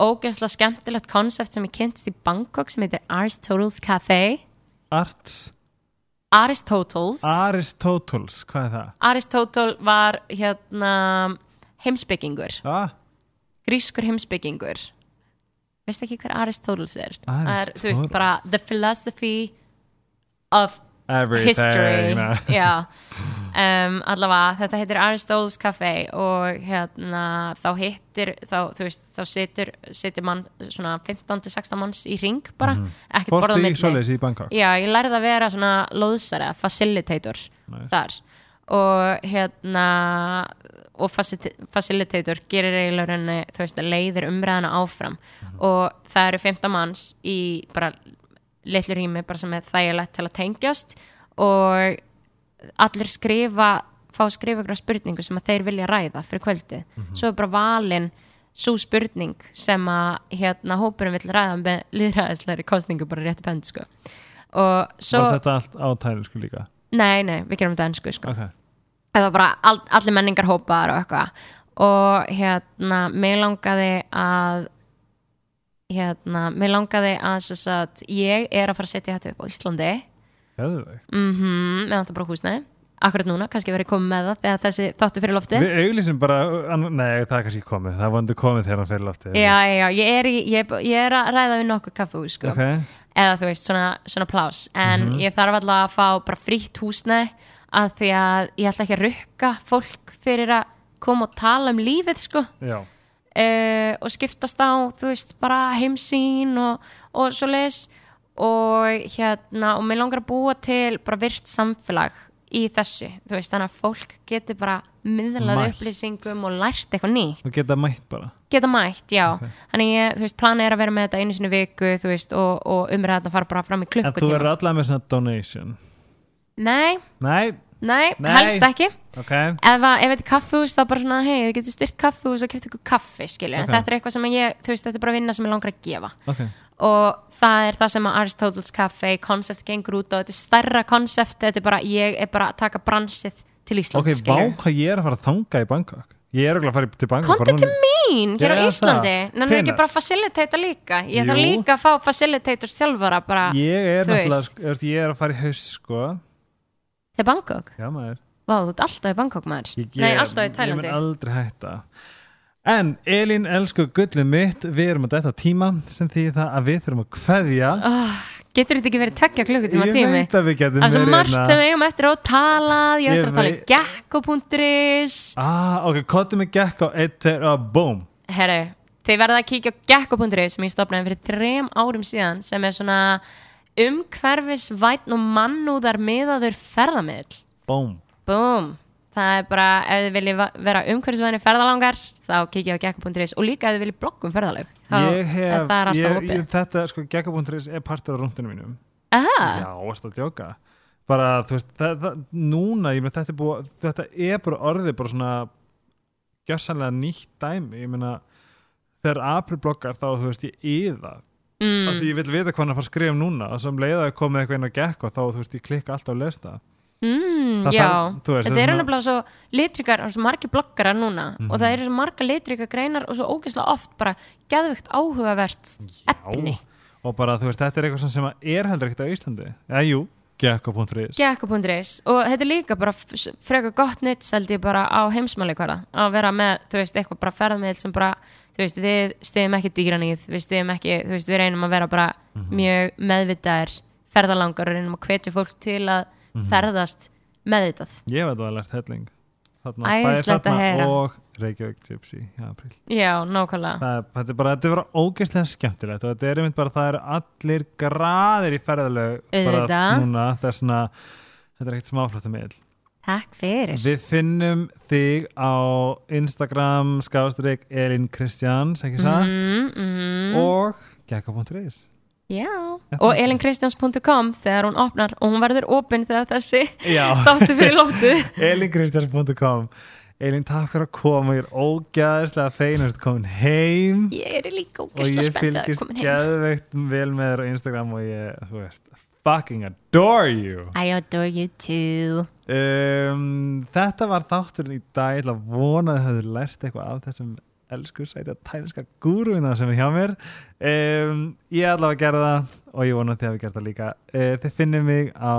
ógeðslega skemmtilegt konsept sem ég kynntist í Bangkok sem heitir Aristotle's Café Arts? Aristotle's. Aristotles, hvað er það? Aristotle var hérna heimsbyggingur Ah, grískur heimsbyggingur veist ekki hver Aristotles er Það er, þú Aristoteles. veist, bara the philosophy of everything history Nei. já um, allavega þetta heitir Aristotle's Café og hérna þá hittir þá, þú veist, þá situr, situr mann svona 15-16 manns í ring bara, ekkert borða á Fórstu í milli svoleiðis í Bangkok? já, ég lærði að vera svona lóðsari facilitator Nice. þar og hérna og facilita- facilitator gerir eiginlega rauninni, þú veist, leiðir umræðana áfram. Og það eru 15 manns í bara litlu rými bara sem er þægilegt til að tengjast og allir skrifa fá að skrifa ykkur spurningu sem að þeir vilja ræða fyrir kvöldið, svo er bara valin svo spurning sem að hérna hópurinn vill ræða með líðræðisleiri kostningu bara rétt upp hendur sko. Og svo, Var þetta allt á tælisku líka? nei nei, við gerum þetta ennsku sko. Ok, það var bara all, allir menningar hópar og eitthvað. Og hérna, mig langaði að hérna, mig langaði að að ég er að fara að setja þetta upp á Íslandi. Geðveikt. Mhm, með þetta bara húsnæði. Akkurat núna, kannski verið komið með það þegar þessi þáttu fyrir lofti Við auglýsum bara, nei það er kannski komið. Það vonandi komið þegar hann fyrir loftið. Já, já, ég er, í, ég, ég er að ræða við nokkuð kaffehús sko. Ok, eða þú veist, svona, svona plás en ég þarf alltaf að fá bara frítt húsnæði að því að ég ætla ekki að rukka fólk fyrir að koma og tala um lífið sko. Uh, og skiptast á, þú veist, bara heimsýn og, og svo leis og hérna og mér langar að búa til bara virt samfélag í þessu, þú veist, þannig að fólk geti bara miðlað Mætt. upplýsingum og lært eitthvað nýtt, Þú geta mætt bara. Geta mætt, já. Ok. þannig ég, þú veist, planið er að vera með þetta einu sinni í viku, þú veist, og, og umræða að fara bara fram í En þú klukkutíma. verður allavega með svona donation Nei, Nei, nei, Nei. helst ekki. Ok. Ef, að- þetta er kaffihús þá bara svona hei, þið getur styrt kaffihús og kæft ykkur kaffi skilju, Ok. þetta er eitthvað sem ég, þú veist, þetta er bara vinna sem ég langar að gefa. Ok, og það er það sem að Aristotle's Café koncept gengur út og þetta er stærra koncept þetta er bara, ég er bara að taka bransið til Ísland ok, vá hvað ég er að fara að þanga í Bangkok. Ég er örugglega að fara til Bangkok bara til mín hér á Íslandi. Það. Nenni ekki Hvenær? bara að facilitata líka. Ég þarf líka að fá facilitators þjálfara bara ég er sko, ég er að fara í haust sko til Bangkok? Já maður. Vá, þú ert alltaf í Bangkok maður. Ég, Nei, ég- alltaf í ég Tælandi mun aldrei hætta. En Elín elsku gullið mitt við erum á tíma sem því það að við þurfum að kveðja. Oh, Getur þetta ekki verið tveggja klukkutíma ég tími? veit að við getum Það er svo verið margt hérna- sem við eigum eftir á að tala Ég Ég eftir að tala í gekko.is ah, ok, kottum við gekk á 1, 2 og boom Herru, þið verða að kíkja á gekko.is sem ég stopnaði fyrir þrem árum síðan sem er svona umhverfis vætn og mannúðar miðaður ferðamiðl boom Búm Það er bara, ef þið viljið vera umhverfisvæðinni ferðalangar þá kíkja á gekko.is og líka ef þið viljið bloggum ferðalag þá ég hef, það er alltaf ég, þetta sko gekk.is er partur af rúndunum mínum. Aha, Já, varst að djóka? Bara, þú veist, það, það, núna ég meina, þetta, er búið, þetta er bara orðið bara svona gjörsanlega nýtt dæmi, ég meina þegar aprilblokkar þá, þú veist, ég yða mm. af því ég vil vita hvað hann er að fara að skrifa um núna. Og sem leiða að koma eitthvað inn á gekk og þá, þú veist, ég klikka alltaf að lesa það mm, Það já. veist, Þetta það er nefnilega svo litrikar, svo margir bloggarar núna. Og það eru svo marga litrikar greinar og svo ógeðslega oft bara geðvögt áhugavert efni. Og bara, þú veist, þetta er eitthvað sem er heldur ekkert á Íslandi. Eða jú, gekk.is Gekko.is og þetta er líka bara f- s- frekar gott nýtt seldi bara á heimsmáleikvara að vera með, þú veist, eitthvað bara ferðamiðl sem bara, þú veist, við stiðum ekki dýranýð, við stiðum ekki, þú veist, við reynum að vera bara Mhm. mjög meðvitaðir ferðalangar og reynum að hvetja fólk til að Mhm. ferðast meðvitað. ég veit að það er lært helling Æðislegt að heyra. og Reykjavík Gypsy í april Já, nákvæmlega. það, er- þetta er bara, þetta er bara ógeðslega skemmtilegt og þetta er einmitt bara, það eru allir graðir í ferðalög bara núna, það er svona þetta er ekkert smáflóttum meil Takk fyrir. við finnum þig á Instagram skástrík Elin Kristjáns ekki satt? Mm, mm, og gekka.is Já, og elinkristjans.com þegar hún opnar og hún verður opinn þegar þessi þáttu fyrir lóttu. elinkristjáns.com Elin, takk fyrir að koma, ég er ógæðislega feinast komin heim. Ég er líka og ógeðslega ég spennt að fylgist koma heim. geðveikt vel með þér á Instagram og ég, þú veist, fucking adore you. I adore you too. um, Þetta var þátturinn í dag. Ég ætla að vona að þið hefðu lært eitthvað af þessum elsku sæti að tælinska gúruina sem er hjá mér. Um, Ég ætla að gera það og ég vona að þið hafi gert það líka. Uh, Þið finnum mig á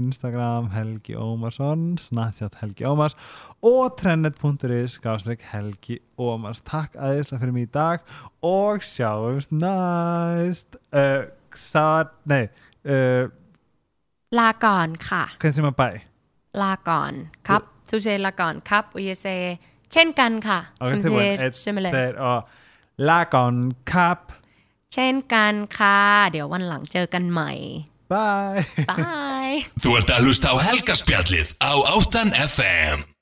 Instagram Helgi Ómarsson Snapchat Helgi Ómars og trennet.is Helgi Ómars. Takk aðeinslega fyrir mig í dag og sjáumst næst. Uh, Sá, nei uh, ลาก่อนค่ะ hvernig sem að bæ ลาก่อนครับ þú segir ลาก่อนครับ og ég segi เช่นกันค่ะ Ok, sem tilbúin. þýðir Einn, sömulegis tveir og Lagon Cup เช่นกันค่ะ เดี๋ยววันหลังเจอกันใหม่ Bye bye Þú ert að hlusta á helgaspjallið á 8 FM